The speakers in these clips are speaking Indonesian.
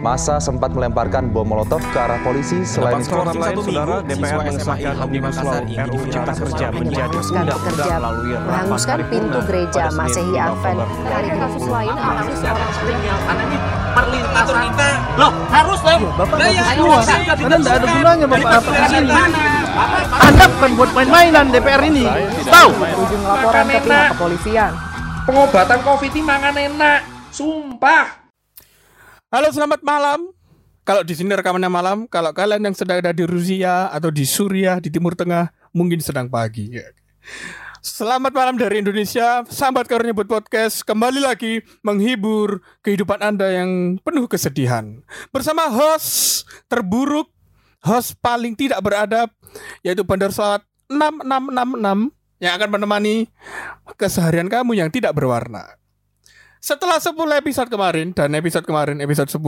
Masa sempat melemparkan bom molotov ke arah polisi selain itu lain, saudara, DPR mengesahkan Omnibus Law RUU Cipta Kerja menjadi undang-undang melalui menghanguskan pintu gereja Masehi Advent. Hari kasus lain aksi seorang karena ini? Perlintasan. Kita loh harus loh Bapak ya, keluar. karena tidak ada gunanya Bapak apa sini Anda bukan buat main-mainan DPR ini. Tahu? ujung laporan ke pihak kepolisian. pengobatan covid ini mangan enak. Sumpah Halo selamat malam. Kalau di sini rekamannya malam, kalau kalian yang sedang ada di Rusia atau di Suriah di Timur Tengah mungkin sedang pagi. Ya. Selamat malam dari Indonesia, sahabat karunia buat podcast kembali lagi menghibur kehidupan anda yang penuh kesedihan bersama host terburuk, host paling tidak beradab yaitu Bandar Selawat 6666 yang akan menemani keseharian kamu yang tidak berwarna. Setelah 10 episode kemarin dan episode kemarin episode 10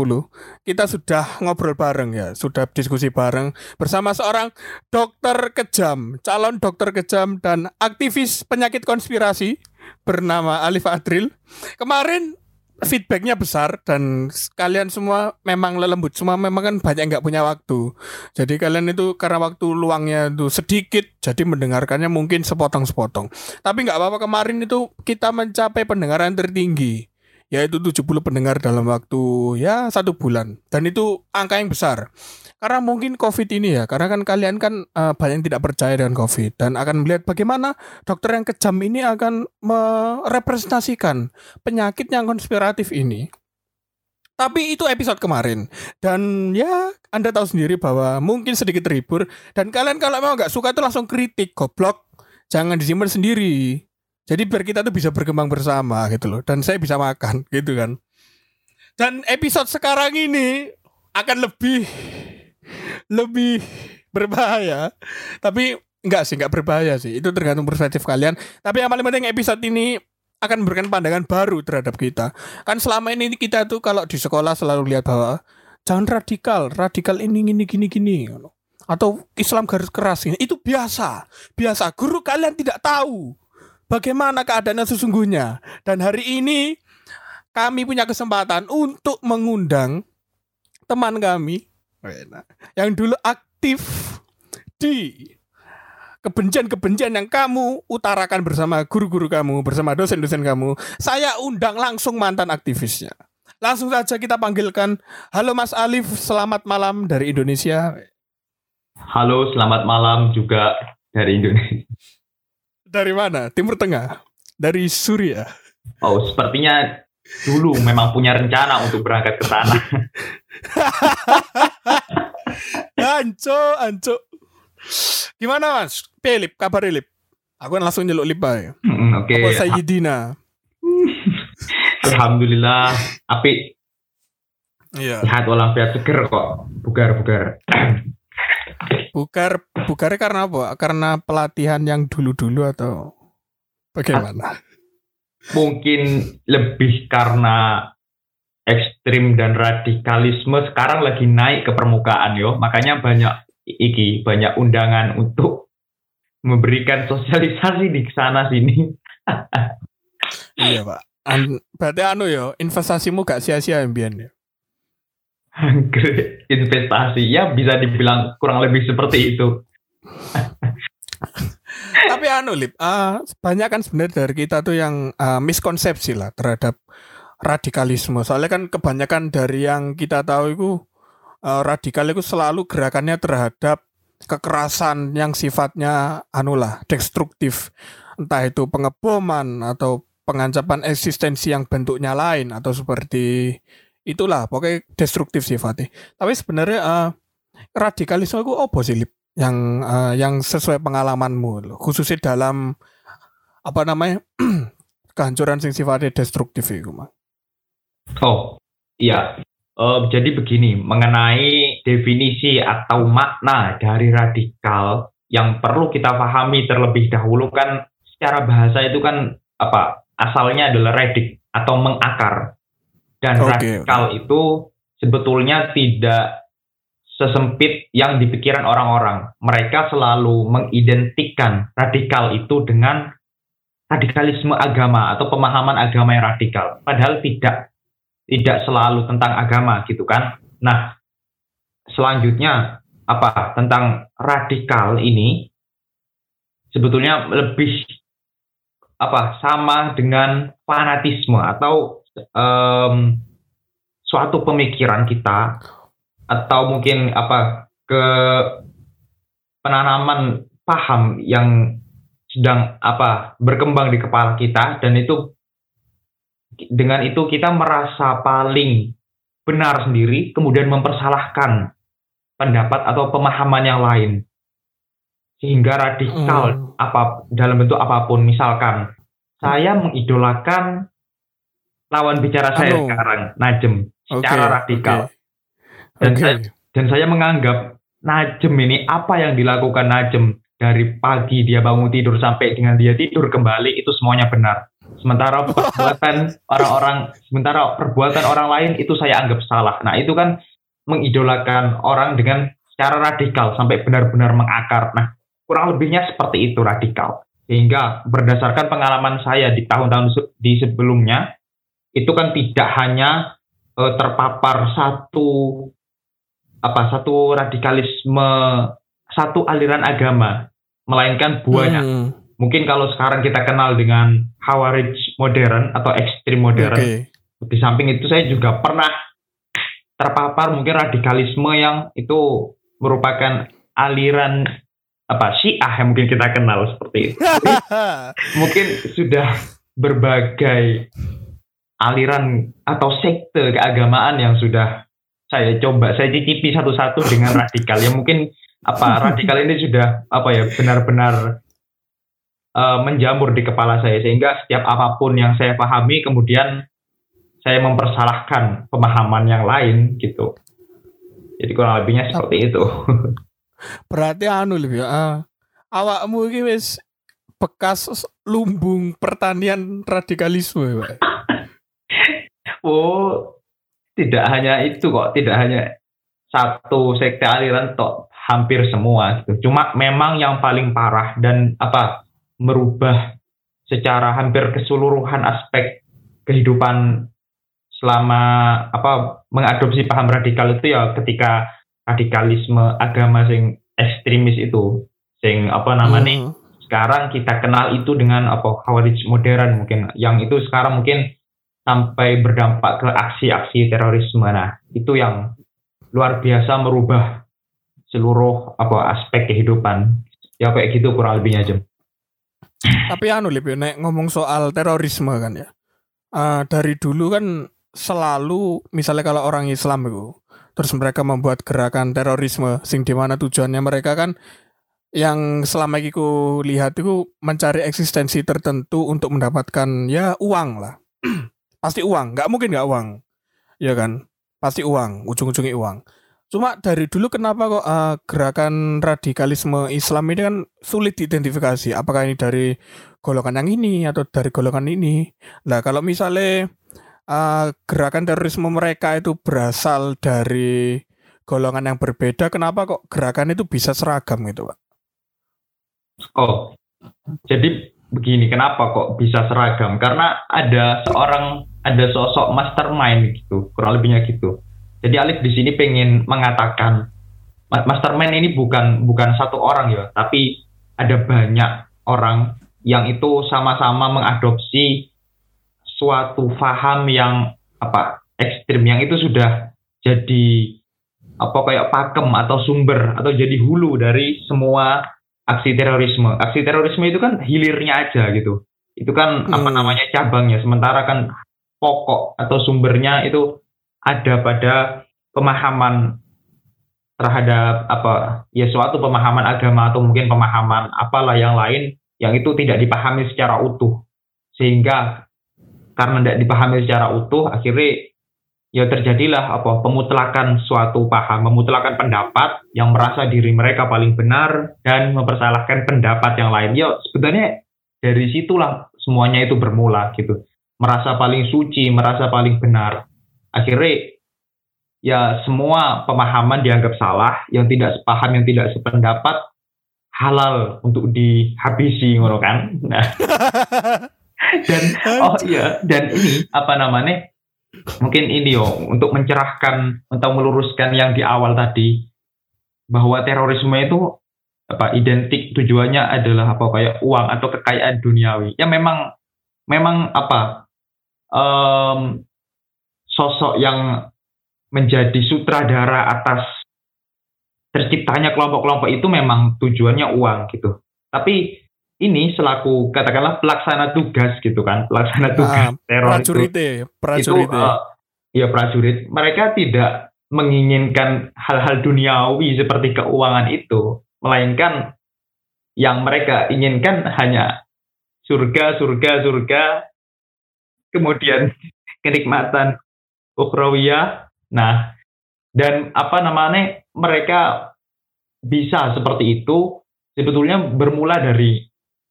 kita sudah ngobrol bareng ya, sudah diskusi bareng bersama seorang dokter kejam, calon dokter kejam dan aktivis penyakit konspirasi bernama Alif Adril. Kemarin feedbacknya besar dan kalian semua memang lelembut. Semua memang kan banyak nggak punya waktu. Jadi kalian itu karena waktu luangnya itu sedikit jadi mendengarkannya mungkin sepotong-sepotong. Tapi nggak apa-apa kemarin itu kita mencapai pendengaran tertinggi yaitu 70 pendengar dalam waktu ya satu bulan. Dan itu angka yang besar karena mungkin covid ini ya karena kan kalian kan uh, banyak yang tidak percaya dengan covid dan akan melihat bagaimana dokter yang kejam ini akan merepresentasikan penyakit yang konspiratif ini. Tapi itu episode kemarin. Dan ya anda tahu sendiri bahwa mungkin sedikit terhibur dan kalian kalau memang nggak suka itu langsung kritik goblok. Jangan disimpan sendiri. Jadi biar kita tuh bisa berkembang bersama gitu loh. Dan saya bisa makan gitu kan. Dan episode sekarang ini akan lebih lebih berbahaya. Tapi enggak sih enggak berbahaya sih. Itu tergantung perspektif kalian. Tapi yang paling penting episode ini akan memberikan pandangan baru terhadap kita. Kan selama ini kita tuh kalau di sekolah selalu lihat bahwa jangan radikal radikal ini gini gini gini atau Islam garis keras ini. Itu biasa. Biasa. Guru kalian tidak tahu bagaimana keadaannya sesungguhnya. Dan hari ini kami punya kesempatan untuk mengundang teman kami yang dulu aktif di kebencian-kebencian yang kamu utarakan bersama guru-guru kamu, bersama dosen-dosen kamu, saya undang langsung mantan aktivisnya. Langsung saja kita panggilkan, halo Mas Alif, selamat malam dari Indonesia. Halo, selamat malam juga dari Indonesia. Dari mana? Timur Tengah? Dari Suriah? Oh, sepertinya dulu memang punya rencana untuk berangkat ke sana. anco, anco. Gimana mas? Pelip, kabar Lip? Aku kan langsung nyeluk Lip aja. Hmm, Oke. Okay. Apa Sayyidina? Alhamdulillah, api. Iya. Sehat walafiat seger kok. Bugar, bugar. Bugar, bugarnya karena apa? Karena pelatihan yang dulu-dulu atau bagaimana? Mungkin lebih karena ekstrim dan radikalisme sekarang lagi naik ke permukaan yo. Makanya banyak iki banyak undangan untuk memberikan sosialisasi di sana sini. iya pak. An berarti anu yo investasimu gak sia-sia Mbian ya. investasi ya bisa dibilang kurang lebih seperti itu. Tapi anu lip, uh, banyak kan sebenarnya dari kita tuh yang uh, miskonsepsi lah terhadap radikalisme. Soalnya kan kebanyakan dari yang kita tahu itu uh, radikal itu selalu gerakannya terhadap kekerasan yang sifatnya anulah destruktif. Entah itu pengeboman atau pengancapan eksistensi yang bentuknya lain atau seperti itulah pokoknya destruktif sifatnya tapi sebenarnya uh, radikalisme itu apa sih yang uh, yang sesuai pengalamanmu khususnya dalam apa namanya kehancuran sing sifatnya destruktif itu mah oh iya uh, jadi begini mengenai definisi atau makna dari radikal yang perlu kita pahami terlebih dahulu kan secara bahasa itu kan apa asalnya adalah redik atau mengakar dan okay. radikal itu sebetulnya tidak sesempit yang dipikiran orang-orang. Mereka selalu mengidentikan radikal itu dengan radikalisme agama atau pemahaman agama yang radikal. Padahal tidak tidak selalu tentang agama gitu kan. Nah, selanjutnya apa? Tentang radikal ini sebetulnya lebih apa? Sama dengan fanatisme atau em, suatu pemikiran kita atau mungkin apa? Ke penanaman paham yang sedang apa? Berkembang di kepala kita dan itu dengan itu kita merasa paling benar sendiri kemudian mempersalahkan pendapat atau pemahaman yang lain sehingga radikal Hmm. apa dalam bentuk apa pun misalkan saya mengidolakan lawan bicara saya Anu. sekarang Najem secara radikal oke. dan Oke. saya dan saya menganggap Najem ini apa yang dilakukan Najem dari pagi dia bangun tidur sampai dengan dia tidur kembali itu semuanya benar. Sementara perbuatan orang-orang, sementara perbuatan orang lain itu saya anggap salah. Nah itu kan mengidolakan orang dengan secara radikal sampai benar-benar mengakar. Nah kurang lebihnya seperti itu radikal. Sehingga berdasarkan pengalaman saya di tahun-tahun di sebelumnya itu kan tidak hanya eh, terpapar satu apa satu radikalisme satu aliran agama melainkan buahnya Hmm, mungkin kalau sekarang kita kenal dengan Hawarij modern atau ekstrim modern Oke. di samping itu saya juga pernah terpapar mungkin radikalisme yang itu merupakan aliran apa Syiah yang mungkin kita kenal seperti itu mungkin sudah berbagai aliran atau sekte keagamaan yang sudah saya coba saya cicipi satu-satu dengan radikal ya mungkin apa radikal ini sudah apa ya benar-benar eh, menjamur di kepala saya sehingga setiap apa pun yang saya pahami kemudian saya mempersalahkan pemahaman yang lain gitu jadi kurang lebihnya seperti itu Berarti anu lebih ya. ah, awakmu iki wis bekas lumbung pertanian radikalisme, ya, Pak. Oh, tidak hanya itu kok, tidak hanya satu sekte aliran tok, hampir semua gitu. Cuma memang yang paling parah dan apa merubah secara hampir keseluruhan aspek kehidupan selama apa mengadopsi paham radikal itu ya ketika radikalisme agama sing ekstremis itu sing apa namanya Hmm. sekarang kita kenal itu dengan apa Khawarij modern mungkin. Yang itu sekarang mungkin sampai berdampak ke aksi-aksi terorisme. Nah itu yang luar biasa merubah seluruh apa aspek kehidupan. Ya kayak gitu kurang lebihnya Jem Tapi anu lebih nek ngomong soal terorisme kan ya. Ah, dari dulu kan selalu misalnya kalau orang Islam itu terus mereka membuat gerakan terorisme sing di mana tujuannya mereka kan yang selama ini ku lihat itu mencari eksistensi tertentu untuk mendapatkan ya uang lah. Pasti uang nggak mungkin nggak uang. Ya kan? Pasti uang ujung-ujungnya uang cuma dari dulu kenapa kok eh, gerakan radikalisme Islam ini kan sulit diidentifikasi? Apakah ini dari golongan yang ini atau dari golongan ini? Lah kalau misalnya eh, gerakan terorisme mereka itu berasal dari golongan yang berbeda kenapa kok gerakan itu bisa seragam gitu pak? Oh jadi begini kenapa kok bisa seragam? Karena ada seorang ada sosok mastermind gitu kurang lebihnya gitu jadi Alif di sini pengen mengatakan ma- mastermind ini bukan bukan satu orang ya tapi ada banyak orang yang itu sama-sama mengadopsi suatu faham yang apa ekstrim yang itu sudah jadi apa kayak pakem atau sumber atau jadi hulu dari semua aksi terorisme. Aksi terorisme itu kan hilirnya aja gitu. Itu kan apa Hmm. namanya cabangnya. Sementara kan pokok atau sumbernya itu ada pada pemahaman terhadap apa ya suatu pemahaman agama atau mungkin pemahaman apalah yang lain yang itu tidak dipahami secara utuh. Sehingga karena tidak dipahami secara utuh akhirnya ya terjadilah apa pemutlakan suatu paham memutlakan pendapat yang merasa diri mereka paling benar dan mempersalahkan pendapat yang lain. Ya sebenarnya dari situlah semuanya itu bermula gitu. Merasa paling suci merasa paling benar akhirnya ya semua pemahaman dianggap salah yang tidak sepaham yang tidak sependapat halal untuk dihabisi ngono kan? Nah. Dan oh iya dan ini apa namanya mungkin ini yo untuk mencerahkan atau meluruskan yang di awal tadi bahwa terorisme itu apa identik tujuannya adalah apa kayak uang atau kekayaan duniawi. Ya memang memang apa em, sosok yang menjadi sutradara atas terciptanya kelompok-kelompok itu memang tujuannya uang gitu. Tapi ini selaku katakanlah pelaksana tugas gitu kan, pelaksana tugas Ah, teror itu. prajurit ya, prajurit itu eh, ya prajurit. Mereka tidak menginginkan hal-hal duniawi seperti keuangan itu melainkan yang mereka inginkan hanya surga surga surga kemudian kenikmatan ukhrawiyah nah dan apa namanya mereka bisa seperti itu sebetulnya bermula dari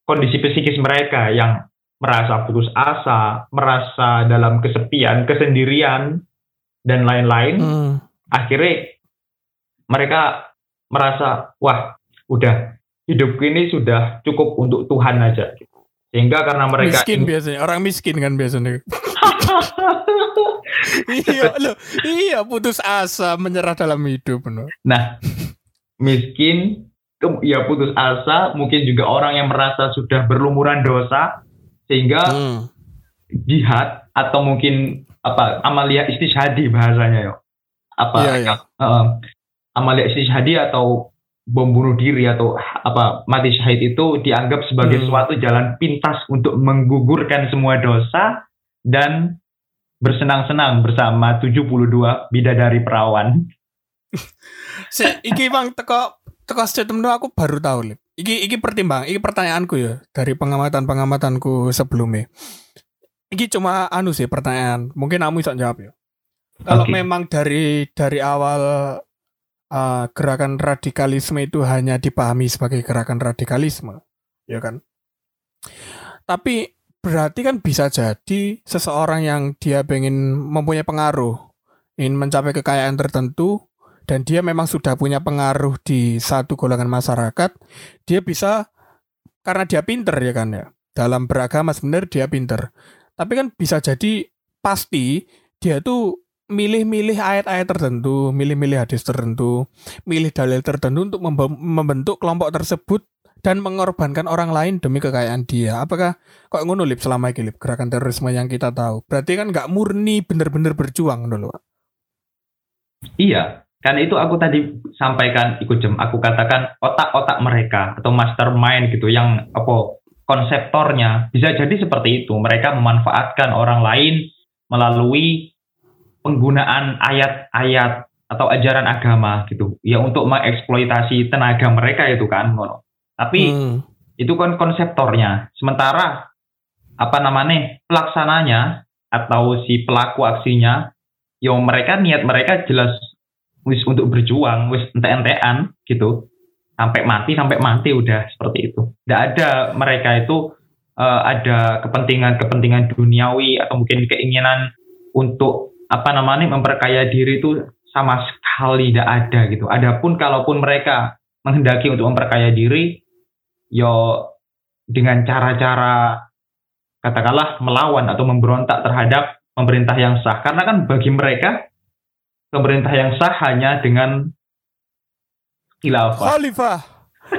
kondisi psikis mereka yang merasa putus asa, merasa dalam kesepian, kesendirian, dan lain-lain. Hmm. Akhirnya mereka merasa, wah, udah hidup ini sudah cukup untuk Tuhan aja. Sehingga karena mereka miskin biasanya, orang miskin kan biasanya. iya, loh, iya putus asa menyerah dalam hidup, no. Nah, miskin, ke- ya putus asa, mungkin juga orang yang merasa sudah berlumuran dosa, sehingga Hmm. jihad atau mungkin apa amalia istishadi bahasanya yo. Apa Iya, iya. eh, amalia istishadi atau bom bunuh diri atau apa mati syahid itu dianggap sebagai Hmm. suatu jalan pintas untuk menggugurkan semua dosa dan bersenang-senang bersama 72 bidadari perawan. Si, iki bang teko teko statement aku baru tahu lip. Iki iki pertimbang, iki pertanyaanku ya dari pengamatan pengamatanku sebelumnya. Iki cuma anu sih pertanyaan, mungkin kamu bisa jawab ya. Kalau Oke. memang dari dari awal uh, gerakan radikalisme itu hanya dipahami sebagai gerakan radikalisme, ya kan? Tapi berarti kan bisa jadi seseorang yang dia pengen mempunyai pengaruh, ingin mencapai kekayaan tertentu, dan dia memang sudah punya pengaruh di satu golongan masyarakat, dia bisa karena dia pinter ya kan ya. Dalam beragama sebenarnya dia pinter. Tapi kan bisa jadi pasti dia tuh milih-milih ayat-ayat tertentu, milih-milih hadis tertentu, milih dalil tertentu untuk membe- membentuk kelompok tersebut dan mengorbankan orang lain demi kekayaan dia. Apakah kok ngono lip selama ini gerakan terorisme yang kita tahu? Berarti kan nggak murni bener-bener berjuang dulu. Iya, kan itu aku tadi sampaikan ikut jam aku katakan otak-otak mereka atau mastermind gitu yang apa konseptornya bisa jadi seperti itu. Mereka memanfaatkan orang lain melalui penggunaan ayat-ayat atau ajaran agama gitu. Ya untuk mengeksploitasi tenaga mereka itu kan. Tapi Hmm. itu kan konseptornya. Sementara apa namanya pelaksananya atau si pelaku aksinya, yo mereka niat mereka jelas wis untuk berjuang, wis ente-entean gitu, sampai mati sampai mati udah seperti itu. Tidak ada mereka itu eh, ada kepentingan-kepentingan duniawi atau mungkin keinginan untuk apa namanya memperkaya diri itu sama sekali tidak ada gitu. Adapun kalaupun mereka menghendaki untuk memperkaya diri, yo dengan cara-cara katakanlah melawan atau memberontak terhadap pemerintah yang sah. Karena kan bagi mereka pemerintah yang sah hanya dengan khilafah, Khalifah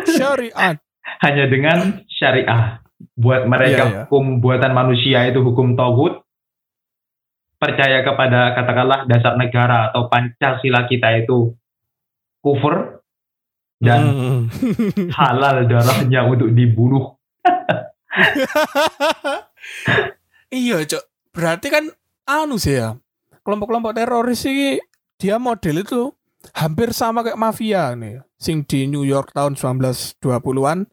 syariat. hanya dengan syariah. Buat mereka Iya, iya. hukum buatan manusia itu hukum tauhid. Percaya kepada katakanlah dasar negara atau Pancasila kita itu kufur dan Hmm. halal darahnya untuk dibunuh. iya, Cok. Berarti kan anu sih ya. Kelompok-kelompok teroris sih dia model itu hampir sama kayak mafia nih. Sing di New York tahun 1920-an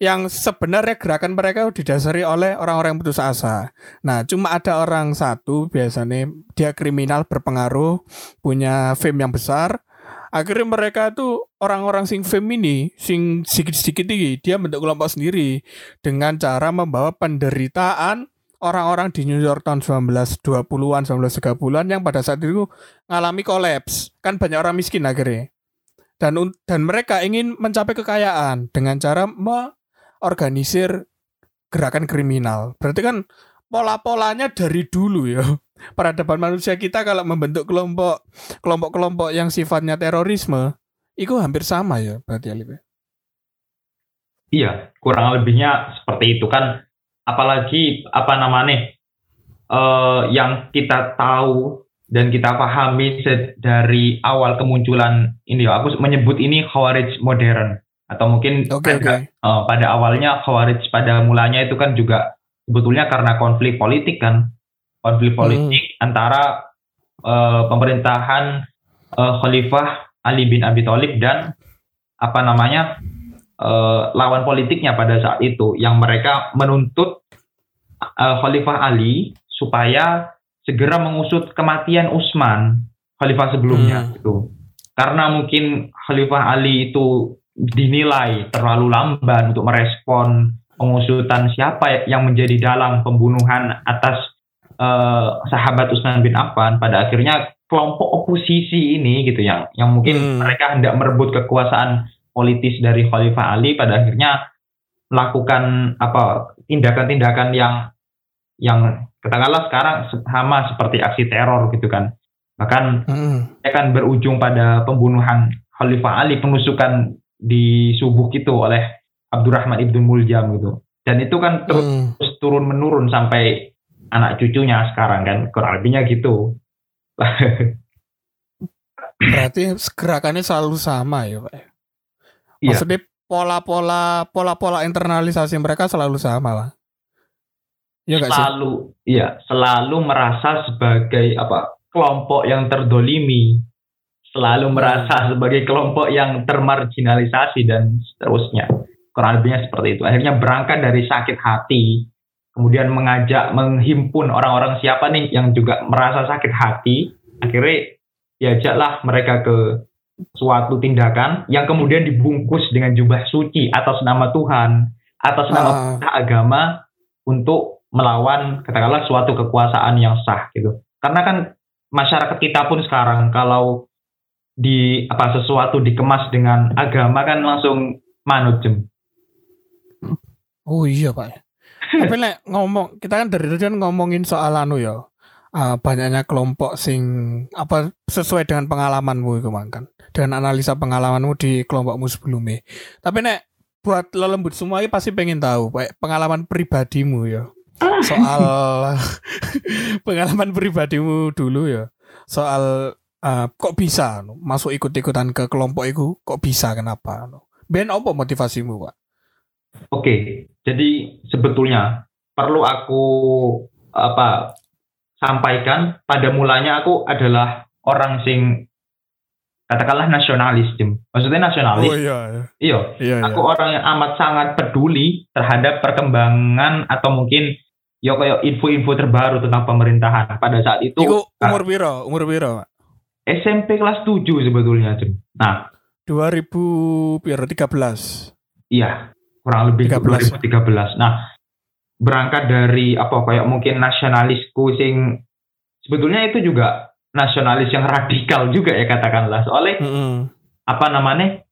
yang sebenarnya gerakan mereka didasari oleh orang-orang yang putus asa. Nah, cuma ada orang satu biasanya dia kriminal berpengaruh, punya fame yang besar. Akhirnya mereka tuh orang-orang sing fame ini, sing sedikit-sedikit ini, dia bentuk kelompok sendiri dengan cara membawa penderitaan orang-orang di New York tahun 1920-an, 1930-an yang pada saat itu ngalami kolaps. Kan banyak orang miskin akhirnya. Dan dan mereka ingin mencapai kekayaan dengan cara mengorganisir gerakan kriminal. Berarti kan pola-polanya dari dulu ya. Peradaban manusia kita kalau membentuk kelompok kelompok-kelompok yang sifatnya terorisme itu hampir sama ya berarti Alif. ya? Iya, kurang lebihnya seperti itu kan. Apalagi apa namanya eh, yang kita tahu dan kita pahami dari awal kemunculan ini ya. Aku menyebut ini khawarij modern atau mungkin oke. pada, eh, pada awalnya khawarij pada mulanya itu kan juga sebetulnya karena konflik politik kan. Konflik politik antara eh, pemerintahan eh, Khalifah Ali bin Abi Thalib dan apa namanya eh, lawan politiknya pada saat itu yang mereka menuntut eh, Khalifah Ali supaya segera mengusut kematian Utsman Khalifah sebelumnya Hmm. gitu. Karena mungkin Khalifah Ali itu dinilai terlalu lamban untuk merespon pengusutan siapa yang menjadi dalang pembunuhan atas eh, sahabat Utsman bin Affan pada akhirnya kelompok oposisi ini gitu yang yang mungkin Hmm. mereka hendak merebut kekuasaan politis dari Khalifah Ali pada akhirnya melakukan apa tindakan-tindakan yang yang katakanlah sekarang sama seperti aksi teror gitu kan bahkan Mm-mm. akan berujung pada pembunuhan Khalifah Ali penusukan di subuh itu oleh Abdurrahman ibnu Muljam gitu dan itu kan terus Mm. terus turun menurun sampai anak cucunya sekarang kan kurang lebihnya gitu Berarti gerakannya selalu sama ya Pak. Iya. Maksudnya pola-pola pola-pola internalisasi mereka selalu sama lah. Iya gak sih? selalu iya selalu merasa sebagai apa kelompok yang terdolimi selalu merasa sebagai kelompok yang termarginalisasi dan seterusnya kurang lebihnya seperti itu akhirnya berangkat dari sakit hati kemudian mengajak menghimpun orang-orang siapa nih yang juga merasa sakit hati akhirnya diajaklah mereka ke suatu tindakan yang kemudian dibungkus dengan jubah suci atas nama Tuhan atas nama perintah agama untuk melawan katakanlah suatu kekuasaan yang sah gitu. Karena kan masyarakat kita pun sekarang kalau di apa sesuatu dikemas dengan agama kan langsung manut jem. Oh iya Pak. Tapi nek ngomong kita kan dari tadi kan ngomongin soal anu ya. ah, banyaknya kelompok sing apa sesuai dengan pengalamanmu itu kan. Dengan analisa pengalamanmu di kelompokmu sebelumnya. Tapi nek buat lelembut semua ini pasti pengen tahu pengalaman pribadimu ya. Soal pengalaman pribadimu dulu ya. Soal ah, kok bisa anu, masuk ikut-ikutan ke kelompok itu kok bisa kenapa anu? Ben apa motivasimu, Pak? Oke, jadi sebetulnya perlu aku apa sampaikan pada mulanya aku adalah orang sing katakanlah nasionalis jem. Maksudnya nasionalis. Oh iya. iya. Iya, Iya, iya. aku orang yang amat sangat peduli terhadap perkembangan atau mungkin ya kayak info-info terbaru tentang pemerintahan pada saat itu Iku ah, umur piro? Umur piro? Pak? SMP kelas 7 sebetulnya Jem. Nah 2000 piro 13. iya kurang lebih 13. 2013 nah berangkat dari apa kayak mungkin nasionalisku sing sebetulnya itu juga nasionalis yang radikal juga ya katakanlah soalnya Heeh. apa namanya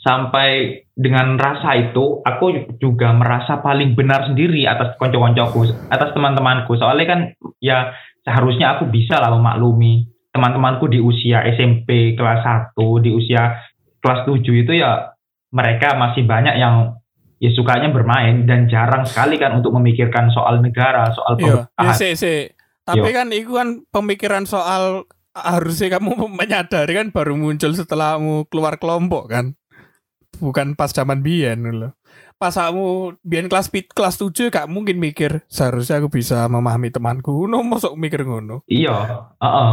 sampai dengan rasa itu aku juga merasa paling benar sendiri atas konco-koncoku atas teman-temanku soalnya kan ya seharusnya aku bisa lah memaklumi teman-temanku di usia SMP kelas 1 di usia kelas 7 itu ya mereka masih banyak yang ya sukanya bermain dan jarang sekali kan untuk memikirkan soal negara soal Iya, ya pemerintahan sih sih. Tapi Yo. kan itu kan pemikiran soal harusnya kamu menyadari kan baru muncul setelah kamu keluar kelompok kan. Bukan pas zaman biyen loh. Pas kamu biyen kelas pit kelas 7 gak mungkin mikir seharusnya aku bisa memahami temanku. No, masuk mikir ngono. Iya, heeh.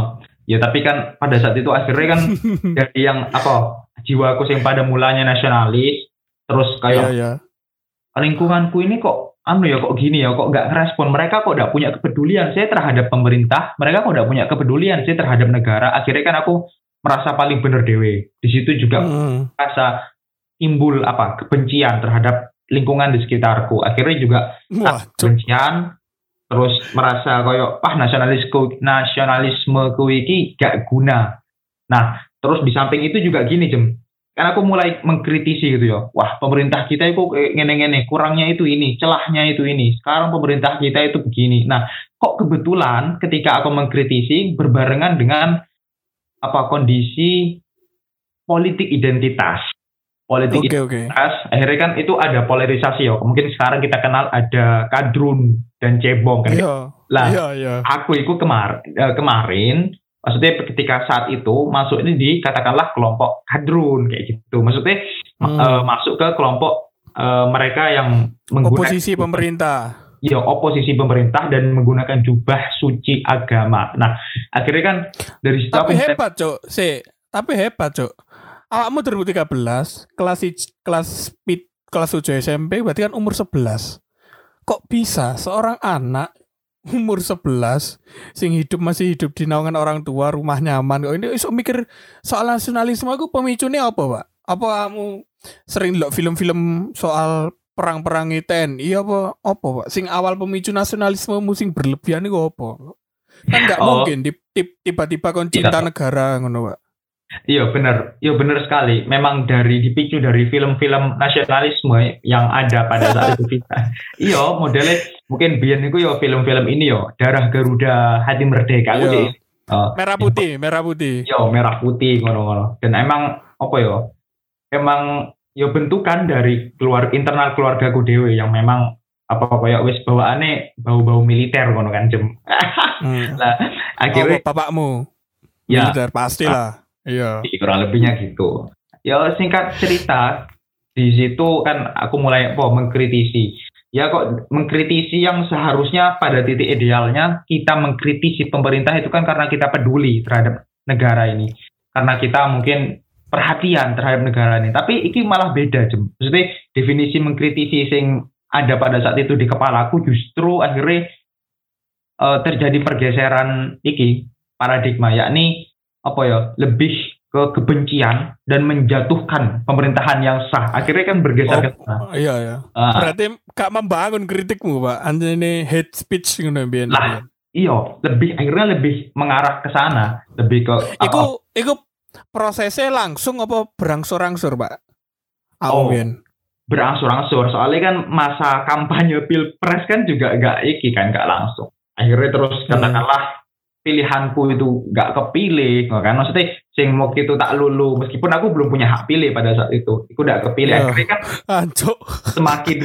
Ya tapi kan pada saat itu akhirnya kan jadi yang apa jiwaku yang pada mulanya nasionalis terus Iya, kayak iya. Lingkunganku ini kok anu ya kok gini ya kok nggak ngerespon. Mereka kok nggak punya kepedulian saya terhadap pemerintah. Mereka kok nggak punya kepedulian saya terhadap negara. Akhirnya kan aku merasa paling bener dewe di situ juga Heeh. rasa timbul apa kebencian terhadap lingkungan di sekitarku. Akhirnya juga Wah, kebencian terus merasa koyo ah nasionalisku nasionalisme iki gak guna. Nah terus di samping itu juga gini jem kan aku mulai mengkritisi gitu ya. Wah, pemerintah kita itu ngene-ngene, kurangnya itu ini, celahnya itu ini. Sekarang pemerintah kita itu begini. Nah, kok kebetulan ketika aku mengkritisi berbarengan dengan apa kondisi politik identitas. Politik oke. identitas, akhirnya kan itu ada polarisasi ya. Mungkin sekarang kita kenal ada kadrun dan cebong kan. Iya. Lah, Iya iya. aku itu kemar eh, kemarin maksudnya ketika saat itu masuk ini di katakanlah kelompok kadrun kayak gitu maksudnya Hmm. eh, masuk ke kelompok eh, mereka yang menggunakan Oposisi pemerintah. ya oposisi pemerintah dan menggunakan jubah suci agama nah akhirnya kan dari situ Tapi hebat, Cuk. Si, tapi hebat, Cuk. Awakmu 2013 kelas kelas kelas 7 SMP berarti kan umur 11. Kok bisa seorang anak umur 11 sing hidup masih hidup di naungan orang tua, rumah nyaman kok ini iso mikir soal nasionalisme aku pemicunya apa, Pak? Apa kamu sering lihat film-film soal perang-perang TNI apa apa, Pak? Sing awal pemicu nasionalisme sing berlebihan itu apa? Kan nggak Oh. mungkin tiba-tiba kon cinta negara ngono, Pak. Iya benar, iya benar sekali. Memang dari dipicu dari film-film nasionalisme yang ada pada saat itu kita. Iya modelnya mungkin biar itu ya film-film ini yo darah Garuda hati merdeka Iya. sih. Eh, Merah putih, merah putih. yo merah putih ngono-ngono. Dan emang apa yo? Emang yo bentukan dari keluar internal keluarga ku dewe yang memang apa kayak wis bawaane bau-bau militer ngono kan jem. Hmm. Lah akhirnya Oh, bapakmu. ya Militer pastilah. Iya. Iya, kurang lebihnya gitu. Ya singkat cerita di situ kan aku mulai apa mengkritisi. Ya kok mengkritisi yang seharusnya pada titik idealnya kita mengkritisi pemerintah itu kan karena kita peduli terhadap negara ini. Karena kita mungkin perhatian terhadap negara ini. Tapi ini malah beda, Jem. Maksudnya definisi mengkritisi sing ada pada saat itu di kepalaku justru akhirnya eh, terjadi pergeseran iki paradigma yakni apa ya lebih ke kebencian dan menjatuhkan pemerintahan yang sah akhirnya kan bergeser Oh. ke sana Oh, iya ya. Ah, Berarti gak membangun kritikmu, Pak. Anjene hate speech ngono biyen. Lah, iya lebih akhirnya lebih mengarah ke sana lebih ke Iku iku prosesnya langsung apa berangsur-angsur, Pak? Aku Oh. berangsur-angsur soalnya kan masa kampanye pilpres kan juga gak iki kan gak langsung akhirnya terus Hmm. Pilihanku itu gak kepilih kan maksudnya sing mau itu tak lulu meskipun aku belum punya hak pilih pada saat itu itu gak kepilih Iya. akhirnya kan Ancuk. semakin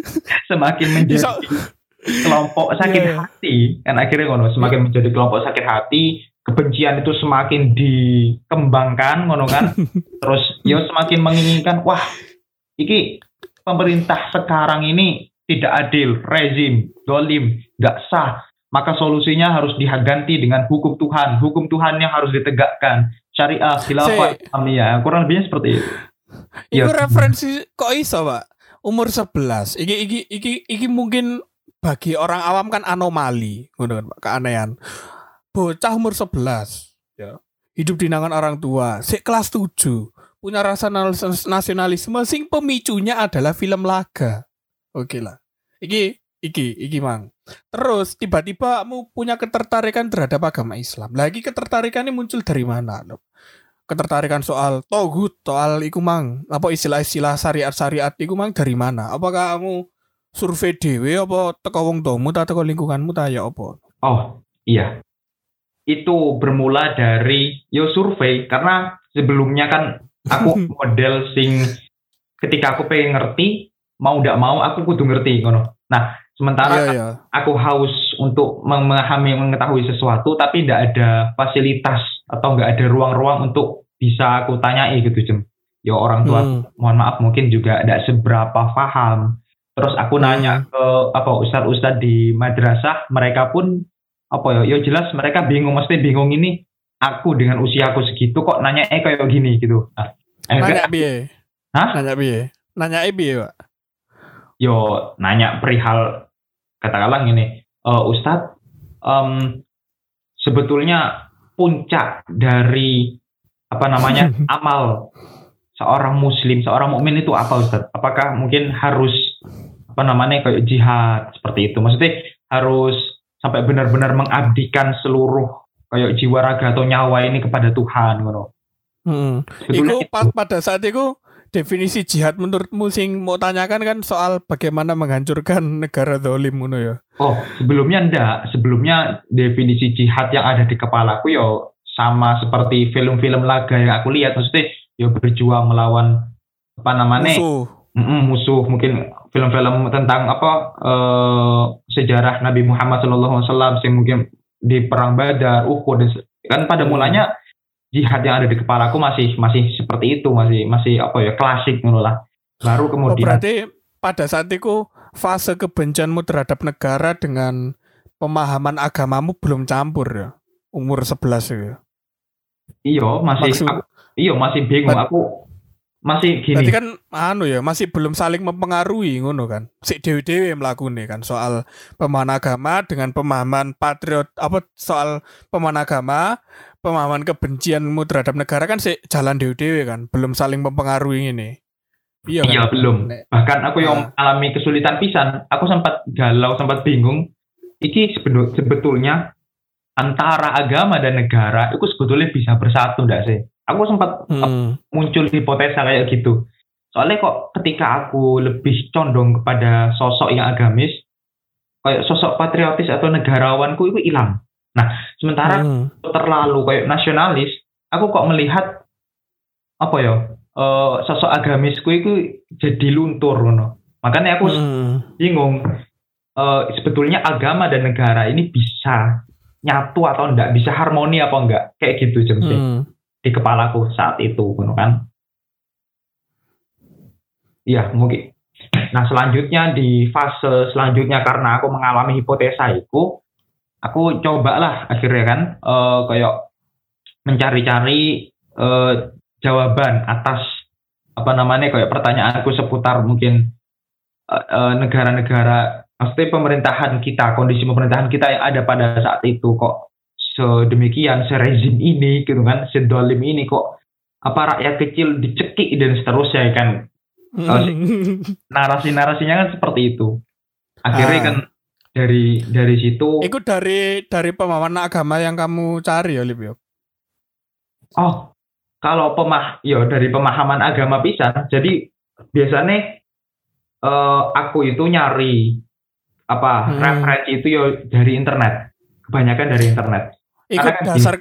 semakin menjadi kelompok sakit Iya, iya. hati kan akhirnya ngono semakin menjadi kelompok sakit hati kebencian itu semakin dikembangkan ngono kan terus ya semakin menginginkan wah iki pemerintah sekarang ini tidak adil rezim dolim nggak sah maka solusinya harus diganti dengan hukum Tuhan hukum Tuhan yang harus ditegakkan syariah khilafah Islamiyah kurang lebihnya seperti itu Iku Iya. referensi kok iso, Pak? Umur 11. Iki iki iki iki mungkin bagi orang awam kan anomali, ngono kan, Pak, keanehan. Bocah umur 11, ya. Hidup di nangan orang tua, sik kelas 7, punya rasa nas- nasionalisme sing pemicunya adalah film laga. Oke lah. Iki iki iki Mang. Terus tiba-tiba kamu punya ketertarikan terhadap agama Islam. Lagi ketertarikannya muncul dari mana? ketertarikan soal togut, soal iku mang, apa istilah-istilah syariat-syariat iku mang dari mana? Apakah kamu survei dewe apa teko wong tuamu ta teko lingkunganmu ta ya apa? Oh iya, itu bermula dari yo survei karena sebelumnya kan aku model sing ketika aku pengen ngerti mau tidak mau aku kudu ngerti ngono. Nah sementara Iya kan ya. aku haus untuk memahami mengetahui sesuatu tapi tidak ada fasilitas atau nggak ada ruang-ruang untuk bisa aku tanyai gitu jem. Ya orang tua Hmm. mohon maaf mungkin juga tidak seberapa paham. Terus aku nanya ke apa ustadz-ustadz di madrasah, mereka pun apa ya, ya jelas mereka bingung, mesti bingung ini aku dengan usia aku segitu kok nanya eh kayak gini gitu. Nah, Nanya? Hah? Nanya piye? Nanya piye, Pak? yo nanya perihal katakanlah gini, "Eh, Ustadz, em, sebetulnya puncak dari apa namanya amal seorang muslim, seorang mukmin itu apa Ustadz? Apakah mungkin harus apa namanya kayak jihad seperti itu? Maksudnya harus sampai benar-benar mengabdikan seluruh kayak jiwa raga atau nyawa ini kepada Tuhan, ngono. Hmm. Iku itu. pas pada saat itu definisi jihad menurutmu sing mau tanyakan kan soal bagaimana menghancurkan negara dolim ngono ya. Oh, sebelumnya enggak. Sebelumnya definisi jihad yang ada di kepalaku yo sama seperti film-film laga yang aku lihat. Maksudnya yo berjuang melawan apa namanya Musuh. Mm-mm, musuh. Mungkin film-film tentang apa eh, sejarah Nabi Muhammad SAW yang mungkin di perang Badar, Uhud dan kan pada Hmm. mulanya jihad yang ada di kepalaku masih masih seperti itu, masih masih apa ya klasik ngono lah. Baru Oh, kemudian berarti pada saat itu fase kebencianmu terhadap negara dengan pemahaman agamamu belum campur ya. Umur 11 itu ya. iya masih Maksud- aku- iya masih bingung aku masih gini. Berarti kan anu ya masih belum saling mempengaruhi ngono kan. Si dewi-dewi melakukan kan soal pemahaman agama dengan pemahaman patriot apa soal pemahaman agama, pemahaman kebencianmu terhadap negara kan si jalan dewi-dewi kan, belum saling mempengaruhi ini. Iya kan? Iya belum. Nek- Bahkan aku yang Nah. mengalami kesulitan pisan, aku sempat galau, sempat bingung. Iki sebetulnya antara agama dan negara itu sebetulnya bisa bersatu enggak sih? Aku sempat Hmm. muncul hipotesa kayak gitu. Soalnya kok ketika aku lebih condong kepada sosok yang agamis, kayak sosok patriotis atau negarawanku itu hilang. Nah, sementara Hmm. terlalu kayak nasionalis, aku kok melihat apa ya eh, sosok agamisku itu jadi luntur ngono. Makanya aku Hmm. bingung eh, sebetulnya agama dan negara ini bisa nyatu atau enggak, bisa harmoni apa enggak, kayak gitu jempe Hmm. di kepalaku saat itu, ngono kan? Iya mungkin. Nah selanjutnya di fase selanjutnya karena aku mengalami hipotesa itu, aku cobalah akhirnya kan eh, kayak mencari-cari eh, jawaban atas apa namanya kayak pertanyaanku seputar mungkin eh, negara-negara maksudnya pemerintahan kita kondisi pemerintahan kita yang ada pada saat itu kok sedemikian serezim ini gitu kan sedolim ini kok apa rakyat kecil dicekik dan seterusnya kan. Narasi-narasinya kan seperti itu. Akhirnya Ah. kan dari dari situ Itu dari dari pemahaman agama yang kamu cari ya, Lip ya? Oh, kalau pemah, yo dari pemahaman agama pisan. Jadi biasanya eh, aku itu nyari apa Hmm. referensi itu yo dari internet. Kebanyakan dari internet. Ikut kan dasar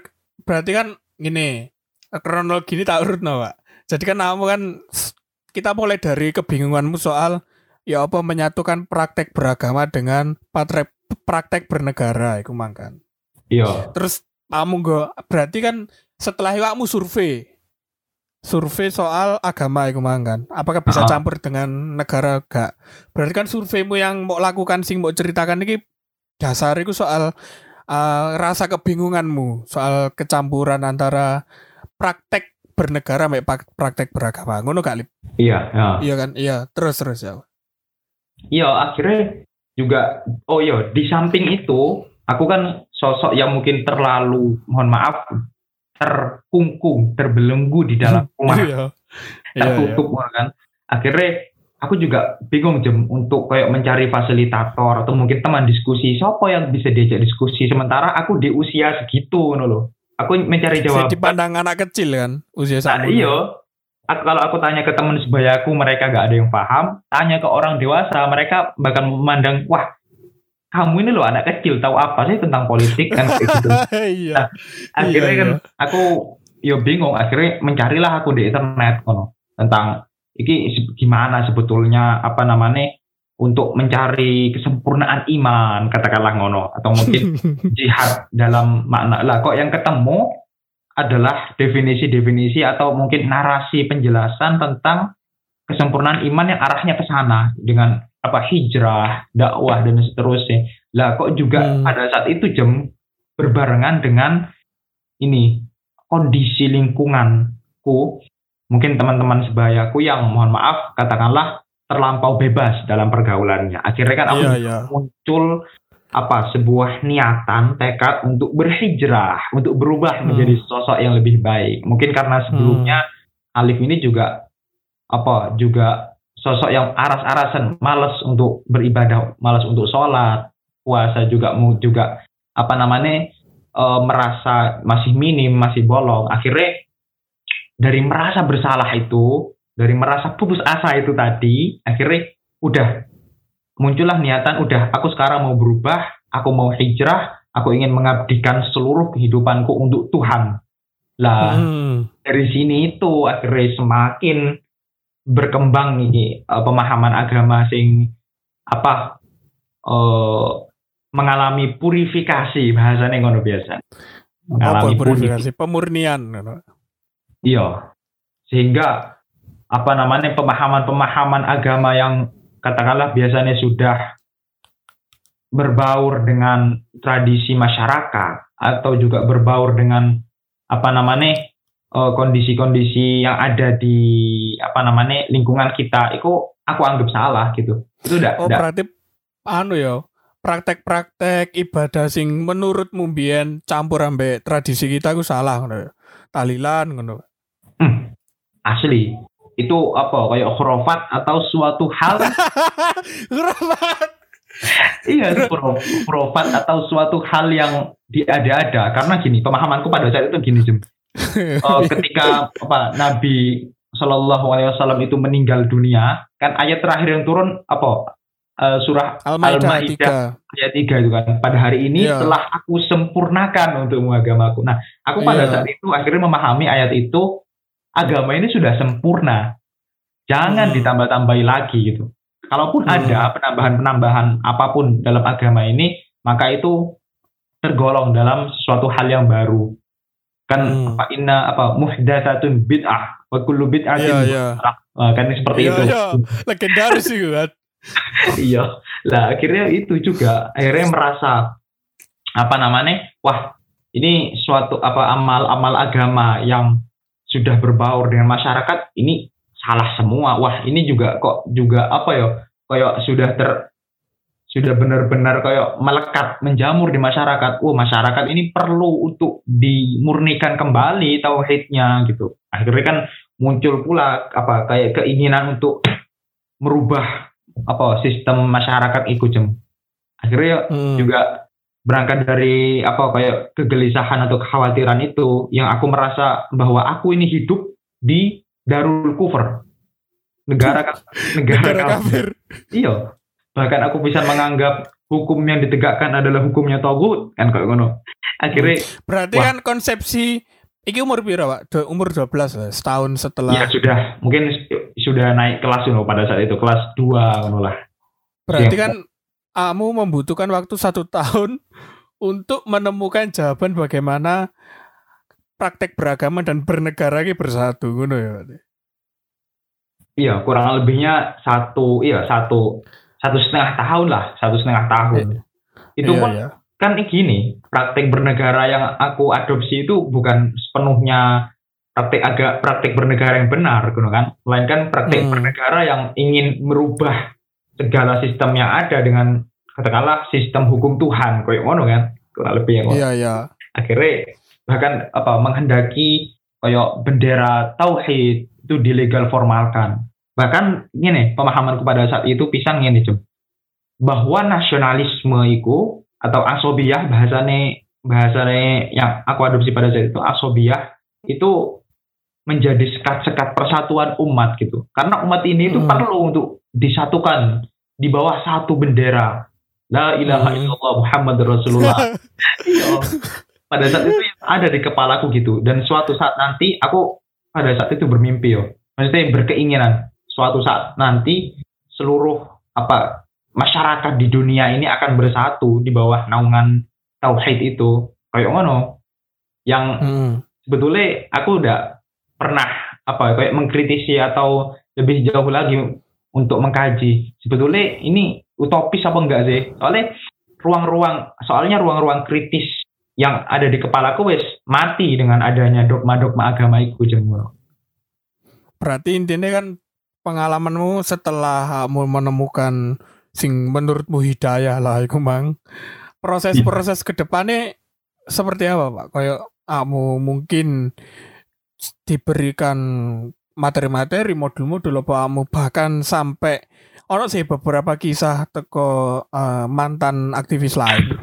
berarti kan gini kronologi ini tak urut no, Pak. Jadi kan kamu kan kita mulai dari kebingunganmu soal ya apa menyatukan praktek beragama dengan praktek praktek bernegara itu mangkan. Iya. Terus kamu go berarti kan setelah kamu survei survei soal agama itu mangkan. Apakah bisa Ah. campur dengan negara gak? Berarti kan surveimu yang mau lakukan sing mau ceritakan ini dasar itu soal uh, rasa kebingunganmu soal kecampuran antara praktek bernegara pak- praktek beragama. Ngono gak Lip? Iya, ya. Iya kan? Iya, terus terus ya. Iya, akhirnya juga oh iya, di samping itu aku kan sosok yang mungkin terlalu mohon maaf terkungkung, terbelenggu di dalam rumah Iya. Iya, iya. tertutup kan. Akhirnya aku juga bingung jem untuk kayak mencari fasilitator atau mungkin teman diskusi siapa yang bisa diajak diskusi sementara aku di usia segitu loh. Aku mencari jawaban. Jadi pandang anak kecil kan usia Nah, sama. iya. Aku, kalau aku tanya ke teman sebayaku mereka gak ada yang paham. Tanya ke orang dewasa mereka bakal memandang wah kamu ini loh anak kecil tahu apa sih tentang politik kan gitu. iya. akhirnya Iya, kan iya. aku yo bingung akhirnya mencarilah aku di internet kono tentang iki se- gimana sebetulnya apa namanya untuk mencari kesempurnaan iman katakanlah ngono atau mungkin jihad dalam makna lah kok yang ketemu adalah definisi-definisi atau mungkin narasi penjelasan tentang kesempurnaan iman yang arahnya ke sana dengan apa hijrah, dakwah dan seterusnya. Lah kok juga Hmm. pada saat itu jam berbarengan dengan ini kondisi lingkunganku mungkin teman-teman sebayaku yang mohon maaf katakanlah terlampau bebas dalam pergaulannya. Akhirnya kan aku Iya, iya. muncul apa sebuah niatan tekad untuk berhijrah untuk berubah Hmm. menjadi sosok yang lebih baik. Mungkin karena sebelumnya Alif ini juga apa juga sosok yang aras-arasan malas untuk beribadah malas untuk sholat puasa juga mu juga apa namanya eh, merasa masih minim masih bolong. Akhirnya dari merasa bersalah itu, dari merasa putus asa itu tadi, akhirnya udah muncullah niatan udah aku sekarang mau berubah, aku mau hijrah, aku ingin mengabdikan seluruh kehidupanku untuk Tuhan. Lah, Hmm. dari sini itu akhirnya semakin berkembang ini eh, pemahaman agama sing apa eh, mengalami purifikasi bahasanya ngono biasa Apa mengalami purifikasi pemurnian ngono. iya sehingga apa namanya pemahaman-pemahaman agama yang katakanlah biasanya sudah berbaur dengan tradisi masyarakat atau juga berbaur dengan apa namanya eh, kondisi-kondisi yang ada di apa namanya lingkungan kita itu aku anggap salah gitu itu udah Oh berarti anu ya praktek-praktek ibadah sing menurut mbiyen campur ambek tradisi kita ku salah ngono ya. Talilan ngono. hmm, asli itu apa kayak khurafat atau suatu hal Ngerapat. iya khurafat atau suatu hal yang diada-ada karena gini pemahamanku pada saat itu gini Jem. Eh, ketika apa Nabi Shallallahu Alaihi Wasallam itu meninggal dunia kan ayat terakhir yang turun apa Eh, surah Al-Maidah 3. ayat 3 itu kan pada hari ini Iya. telah aku sempurnakan untuk agamaku nah aku pada Iya. saat itu akhirnya memahami ayat itu agama ini sudah sempurna jangan Hmm. ditambah-tambahi lagi gitu kalaupun Hmm. ada penambahan-penambahan apa pun dalam agama ini maka itu tergolong dalam suatu hal yang baru kan Hmm. apa inna apa muhdatsatun bid'ah wa kullu bid'atin Iya, iya. dhalalah. Nah, kan seperti Iya, itu iya. Legendaris itu kan. iya lah akhirnya itu juga akhirnya merasa apa namanya wah ini suatu apa amal-amal agama yang sudah berbaur dengan masyarakat ini salah semua wah ini juga kok juga apa ya kayak sudah ter sudah benar-benar kayak melekat menjamur di masyarakat. Wah, masyarakat ini perlu untuk dimurnikan kembali tauhidnya gitu. Akhirnya kan muncul pula apa kayak keinginan untuk merubah apa sistem masyarakat ikut jem. Akhirnya Hmm. juga berangkat dari apa kayak kegelisahan atau kekhawatiran itu yang aku merasa bahwa aku ini hidup di Darul Kufur. Negara negara, Negara kafir. Iya. Bahkan aku bisa menganggap hukum yang ditegakkan adalah hukumnya togut kan kayak ngono. Akhirnya Berarti Wah. kan konsepsi iki umur piro, Pak? Do- umur 12 lah, setahun setelah. ya sudah mungkin sudah naik kelas dulu pada saat itu kelas 2 ngono lah. Berarti Iya. kan kamu membutuhkan waktu satu tahun untuk menemukan jawaban bagaimana praktek beragama dan bernegara ini bersatu, ngono ya. Iya, kurang lebihnya satu, iya satu, satu setengah tahun lah, satu setengah tahun. Itu Iya, pun iya. kan gini, praktek bernegara yang aku adopsi itu bukan sepenuhnya praktek agak praktek bernegara yang benar, gitu kan? Melainkan praktek Hmm. bernegara yang ingin merubah segala sistem yang ada dengan katakanlah sistem hukum Tuhan, kayak ngono kan? Kurang lebih yang Iya, iya. akhirnya bahkan apa menghendaki kayak bendera tauhid itu dilegal formalkan bahkan gini pemahamanku pada saat itu pisang ini Jem. bahwa nasionalisme itu atau asobiyah bahasane bahasane yang aku adopsi pada saat itu asobiyah itu menjadi sekat-sekat persatuan umat gitu karena umat ini itu Hmm. perlu untuk disatukan di bawah satu bendera la ilaha Hmm. illallah Muhammad Rasulullah Iya. Pada saat itu ada di kepalaku gitu. Dan suatu saat nanti aku pada saat itu bermimpi yo. Maksudnya berkeinginan suatu saat nanti seluruh apa masyarakat di dunia ini akan bersatu di bawah naungan tauhid itu. Kayak ngono. Yang Hmm. sebetulnya aku udah pernah apa kayak mengkritisi atau lebih jauh lagi untuk mengkaji sebetulnya ini utopis apa enggak sih soalnya ruang-ruang soalnya ruang-ruang kritis yang ada di kepalaku wes mati dengan adanya dogma-dogma agama itu jemur Berarti intinya kan pengalamanmu setelah kamu menemukan sing menurutmu hidayah lah iku mang. Proses-proses ke depannya seperti apa, Pak? Kayak kamu mungkin diberikan materi-materi modul-modul apa bahkan sampai ono sih beberapa kisah teko eh, mantan aktivis lain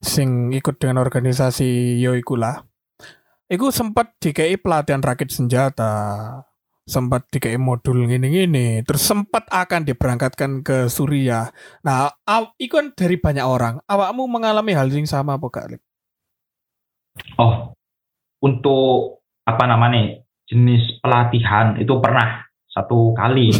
sing ikut dengan organisasi yo iku lah Iku sempat DKI pelatihan rakit senjata, sempat DKI modul gini-gini, terus sempat akan diberangkatkan ke Suriah. Nah, aw, iku kan dari banyak orang. Awakmu mengalami hal yang sama apa? Lip? Oh, untuk apa namanya jenis pelatihan itu pernah satu kali.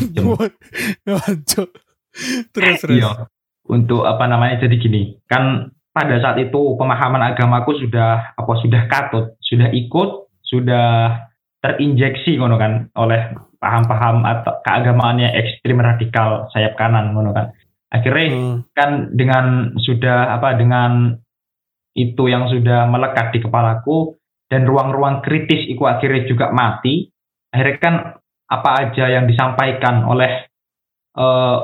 Terus terus. Iya. Untuk apa namanya jadi gini, kan pada saat itu pemahaman agamaku sudah apa sudah katut, sudah ikut, sudah terinjeksi ngono kan oleh paham-paham atau keagamaannya ekstrim radikal sayap kanan ngono kan. Akhirnya Hmm. kan dengan sudah apa dengan itu yang sudah melekat di kepalaku dan ruang-ruang kritis itu akhirnya juga mati. Akhirnya kan apa aja yang disampaikan oleh eh,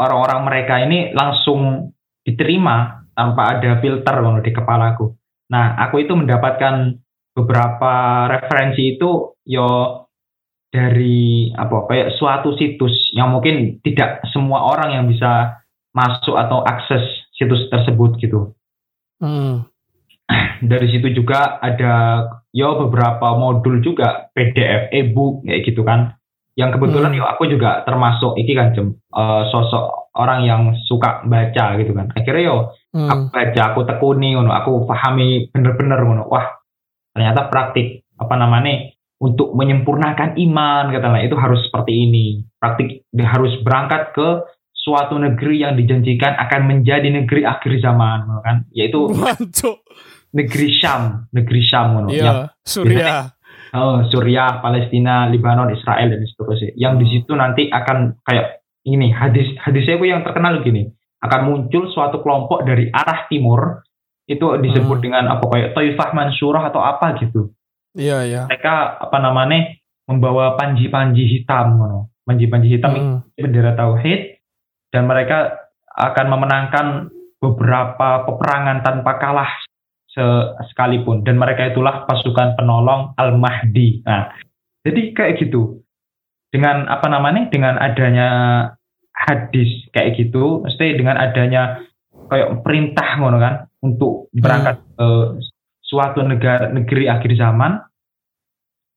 orang-orang mereka ini langsung diterima tanpa ada filter ngono di kepalaku. Nah, aku itu mendapatkan beberapa referensi itu yo dari apa kayak suatu situs yang mungkin tidak semua orang yang bisa masuk atau akses situs tersebut gitu. Hmm. Dari situ juga ada yo beberapa modul juga PDF, e-book kayak gitu kan. Yang kebetulan Hmm. yo aku juga termasuk iki kan Jem, eh, sosok orang yang suka baca gitu kan. Akhirnya yo Hmm. aku baca, aku tekuni ngono, aku pahami bener-bener ngono. Wah, ternyata praktik apa namanya untuk menyempurnakan iman katanya itu harus seperti ini. Praktik harus berangkat ke suatu negeri yang dijanjikan akan menjadi negeri akhir zaman kan, yaitu Wancuk. Negeri Syam, negeri Syam ngono. Iya, Suriah. Oh, Suriah, Palestina, Lebanon, Israel dan seterusnya. Yang di situ nanti akan kayak ini hadis hadisnya itu yang terkenal gini. Akan muncul suatu kelompok dari arah timur itu disebut Hmm. dengan apa kayak Taifah Mansurah atau apa gitu. Iya, iya. Mereka apa namanya membawa panji-panji hitam ngono. Panji-panji hitam Hmm. bendera tauhid dan mereka akan memenangkan beberapa peperangan tanpa kalah sekalipun dan mereka itulah pasukan penolong Al-Mahdi. Nah, jadi kayak gitu. Dengan apa namanya? Dengan adanya hadis kayak gitu, mesti dengan adanya kayak perintah ngono kan untuk berangkat ke suatu negara negeri akhir zaman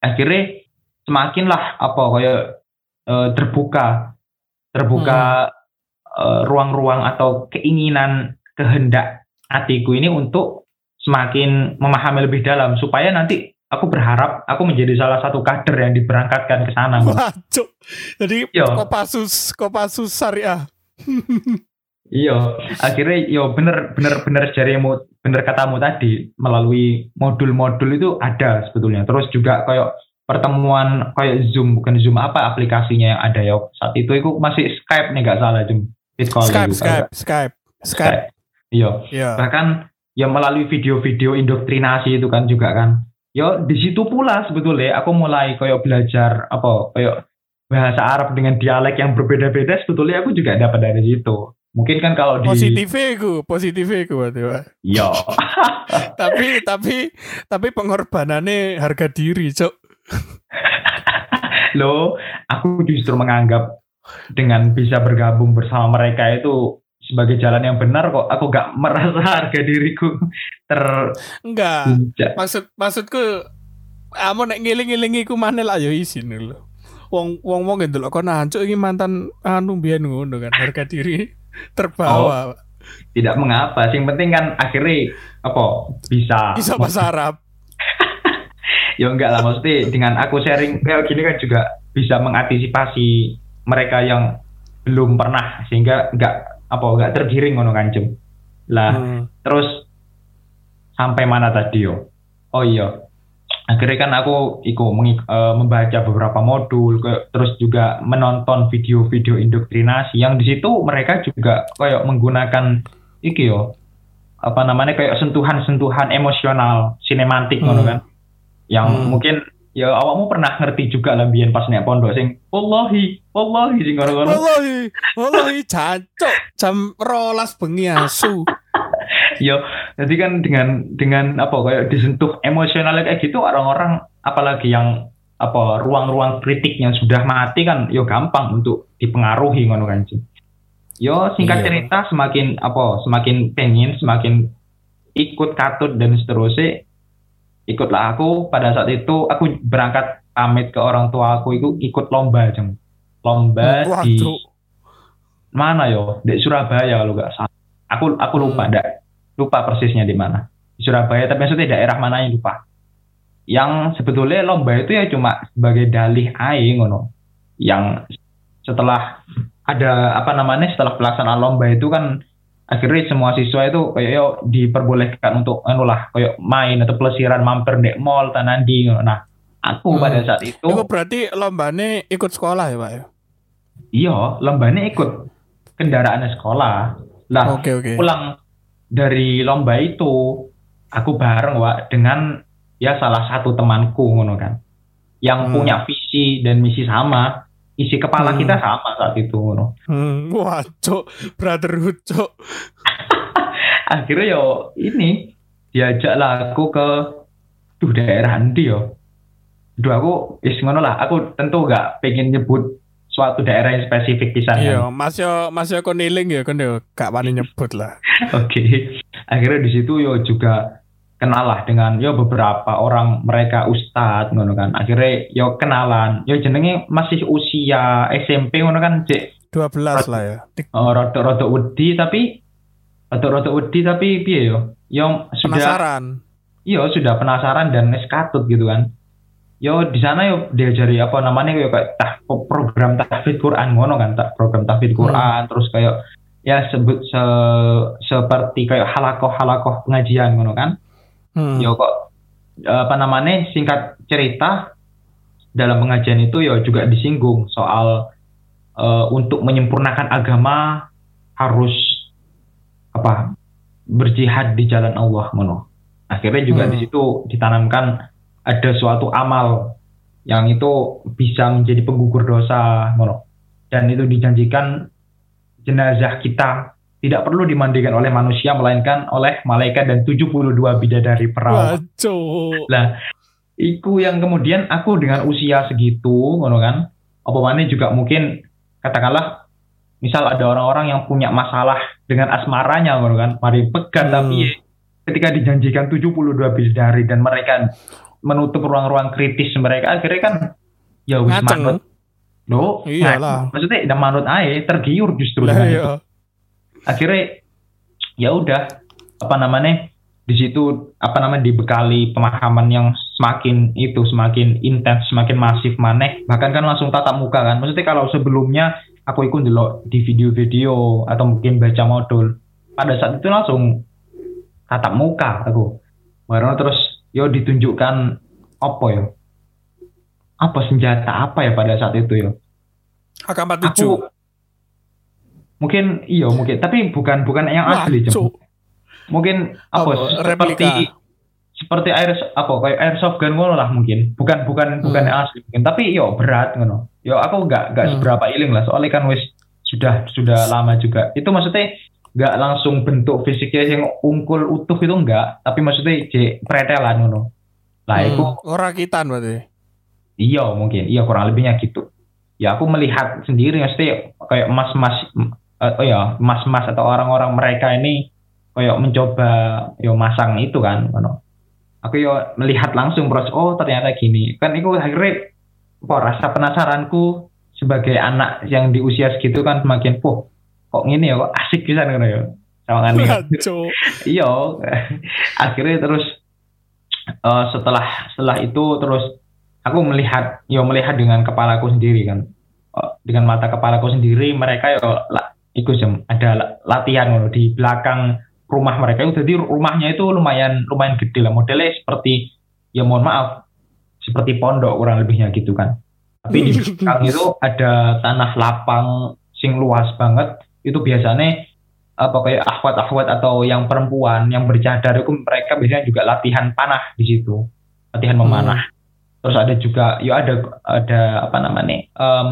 akhirnya semakinlah apa kayak eh, terbuka terbuka eh, ruang-ruang atau keinginan kehendak hatiku ini untuk semakin memahami lebih dalam supaya nanti aku berharap aku menjadi salah satu kader yang diberangkatkan ke sana. Wancuk. Jadi Iya. Kopassus, Kopassus Syariah. Iya, akhirnya yo bener bener bener jarimu bener katamu tadi melalui modul-modul itu ada sebetulnya. Terus juga kayak pertemuan kayak Zoom bukan Zoom apa aplikasinya yang ada ya saat itu itu masih Skype nih nggak salah Zoom. Skype, Skype, Skype, nggak- Skype. Iya, Iya. bahkan ya melalui video-video indoktrinasi itu kan juga kan. Yo di situ pula sebetulnya aku mulai kayak belajar apa kayak bahasa Arab dengan dialek yang berbeda-beda sebetulnya aku juga dapat dari situ. Mungkin kan kalau di Positifnya iku, positifnya iku berarti, Pak. Yo. tapi tapi tapi pengorbanannya harga diri, Cok. Loh, aku justru menganggap dengan bisa bergabung bersama mereka itu sebagai jalan yang benar kok. Aku gak merasa harga diriku ter Enggak. Injak. Maksud maksudku amo nek ngiling-ngiling iku manel ayo isin lho. Wong wong wong ndelok kono hancuk iki mantan anu biyen ngono kan harga diri terbawa. tidak mengapa. Yang penting kan akhirnya apa bisa Bisa bahasa Arab. ya enggak lah maksudnya dengan aku sharing kayak gini kan juga bisa mengantisipasi mereka yang belum pernah sehingga enggak apa enggak tergiring ngono kan Jem. Lah Hmm. terus sampai mana tadi yo? Oh iya, akhirnya kan aku iku mengi- eh, membaca beberapa modul, ke- terus juga menonton video-video indoktrinasi yang di situ mereka juga kayak menggunakan iki yo apa namanya kayak sentuhan-sentuhan emosional, sinematik ngono Hmm. kan, yang Hmm. mungkin ya awakmu pernah ngerti juga lah biyen pas nek pondok sing wallahi wallahi sing ngono-ngono Wallahi, wallahi jancuk jam rolas bengi asu. Yo, jadi kan dengan dengan apa kayak disentuh emosionalnya kayak gitu orang-orang apalagi yang apa ruang-ruang kritik yang sudah mati kan yo gampang untuk dipengaruhi ngono kan. Yo singkat Iya. cerita semakin apa semakin pengen semakin ikut katut dan seterusnya ikutlah aku. Pada saat itu aku berangkat pamit ke orang tua aku. Itu ikut lomba jam lomba Wah, di Cuk. mana yo? Di Surabaya kalau nggak salah. Aku aku lupa Hmm. ndak lupa persisnya di mana. Di Surabaya tapi maksudnya daerah mana yang lupa? Yang sebetulnya lomba itu ya cuma sebagai dalih aing ngono. Yang setelah ada apa namanya setelah pelaksanaan lomba itu kan akhirnya semua siswa itu kayak yo diperbolehkan untuk anu lah kayak main atau pelesiran mampir di mall tanandi nah aku Hmm. pada saat itu Itu berarti lombane ikut sekolah ya, Pak ya? iya lombanya ikut kendaraannya sekolah lah Oke, oke. pulang dari lomba itu aku bareng Wak dengan ya salah satu temanku ngono kan yang Hmm. punya visi dan misi sama isi kepala Hmm. kita sama saat itu ngono Hmm, wah, Cuk. Brotherhood, Cuk. akhirnya yo ini diajaklah aku ke tuh daerah nanti yo Duh aku is ngono lah aku tentu gak pengen nyebut suatu daerah yang spesifik pisan kan. Iya, Mas yo Mas yo kon niling ya, kon yo gak wani nyebut lah. Oke, akhirnya di situ yo juga kenal lah dengan yo beberapa orang mereka ustadz ngono kan. Akhirnya yo kenalan, yo jenenge masih usia SMP ngono kan, cek 12 lah ya. Oh, rada-rada wedi tapi rada-rada wedi tapi piye yo, yo sudah Penasaran. yo sudah penasaran dan wis katut gitu kan. Yo di sana yo diajari apa namanya yo kayak tah, program tahfidz Quran ngono kan, tak program tahfidz Quran terus kayak ya sebut se, seperti kayak halakoh-halakoh pengajian ngono kan. Hmm. Yo kok apa namanya singkat cerita dalam pengajian itu yo juga disinggung soal eh, untuk menyempurnakan agama harus apa berjihad di jalan Allah ngono. Akhirnya juga Hmm. di situ ditanamkan ada suatu amal yang itu bisa menjadi penggugur dosa ngono. Dan itu dijanjikan jenazah kita tidak perlu dimandikan oleh manusia melainkan oleh malaikat dan 72 bidadari. Cuk. Lah, iku yang kemudian aku dengan usia segitu, ngono kan, apa mana juga mungkin katakanlah, misal ada orang-orang yang punya masalah dengan asmaranya, ngono kan, mari pegat Hmm. tapi ketika dijanjikan 72 bidadari dan mereka menutup ruang-ruang kritis mereka, akhirnya kan ya wis manut. Loh, Iyalah. nah, maksudnya udah manut aja, tergiur justru Lah dengan itu iya. Akhirnya ya udah apa namanya di situ apa namanya dibekali pemahaman yang semakin itu semakin intens semakin masif maneh. Bahkan kan langsung tatap muka kan. Maksudnya kalau sebelumnya aku ikut dulu di video-video atau mungkin baca modul pada saat itu langsung tatap muka aku. Baru terus yo ditunjukkan apa yo apa senjata apa ya pada saat itu yo? AK-47. aku mungkin iya mungkin tapi bukan bukan yang Wah, asli. Cuk. mungkin apa Oh, seperti replika. seperti air apa kayak airsoft gun ngono lah mungkin bukan bukan bukan Hmm. yang asli mungkin tapi yo berat ngono yo aku nggak nggak Hmm. seberapa iling lah soalnya kan wis sudah sudah lama juga itu maksudnya nggak langsung bentuk fisiknya yang ungkul utuh itu enggak tapi maksudnya j pretelan ngono lah Hmm. itu Ora kitan berarti. Iya mungkin, iya kurang lebihnya gitu. Ya aku melihat sendiri maksudnya kayak mas-mas, eh, oh ya mas-mas atau orang-orang mereka ini kayak mencoba yo masang itu kan, ano. Aku yo melihat langsung proses, oh ternyata gini. Kan itu akhirnya kok rasa penasaranku sebagai anak yang di usia segitu kan semakin, poh kok gini ya, kok asik bisa kan ya. Wah, Cuk. iya akhirnya terus eh, setelah setelah itu terus aku melihat yo melihat dengan kepalaku sendiri kan Eh, dengan mata kepalaku sendiri mereka yo ikut jam ada la- latihan ngono di belakang rumah mereka. Itu jadi rumahnya itu lumayan lumayan gede lah. Modelnya seperti ya mohon maaf seperti pondok kurang lebihnya gitu kan. Tapi di belakang itu ada tanah lapang sing luas banget. Itu biasanya apa kayak akhwat-akhwat atau yang perempuan yang bercadar itu mereka biasanya juga latihan panah di situ. Latihan memanah. Terus ada juga ya ada ada apa namanya eh,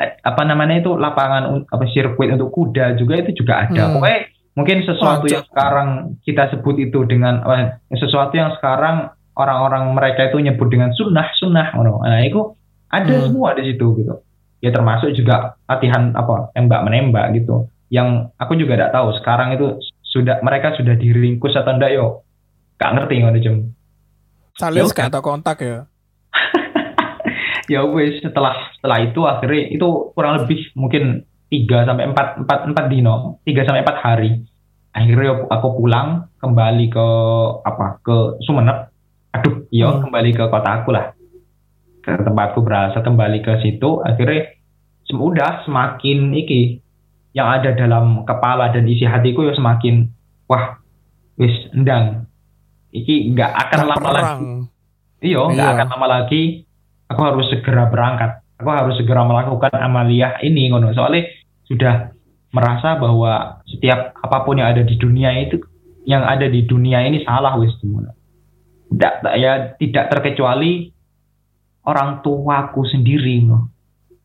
apa namanya itu lapangan apa sirkuit untuk kuda juga itu juga ada Hmm. pokoknya mungkin sesuatu Wah, yang sekarang kita sebut itu dengan apa, sesuatu yang sekarang orang-orang mereka itu nyebut dengan sunnah sunnah nah itu ada Hmm. semua di situ gitu ya termasuk juga latihan apa tembak menembak gitu yang aku juga tidak tahu sekarang itu sudah mereka sudah diringkus atau enggak yo gak ngerti ngono Jem. Sales Ya gak ada kontak ya. Ya wes setelah setelah itu akhirnya itu kurang lebih mungkin 3 sampai 4 4 4 dino, 3 sampai 4 hari. Akhirnya aku- pulang kembali ke apa? ke Sumeneb. Aduh, iya Hmm. kembali ke kota aku lah. Ke tempatku berasal kembali ke situ akhirnya sem- udah semakin iki yang ada dalam kepala dan isi hatiku ya semakin wah wis endang. Iki nggak akan Nah, lama lagi. Iya, nggak Iya. akan lama lagi. Aku harus segera berangkat. Aku harus segera melakukan amaliyah ini, ngono. Soalnya sudah merasa bahwa setiap apa pun yang ada di dunia itu, yang ada di dunia ini salah, wis. Tidak, ya tidak terkecuali orang tuaku sendiri, ngono.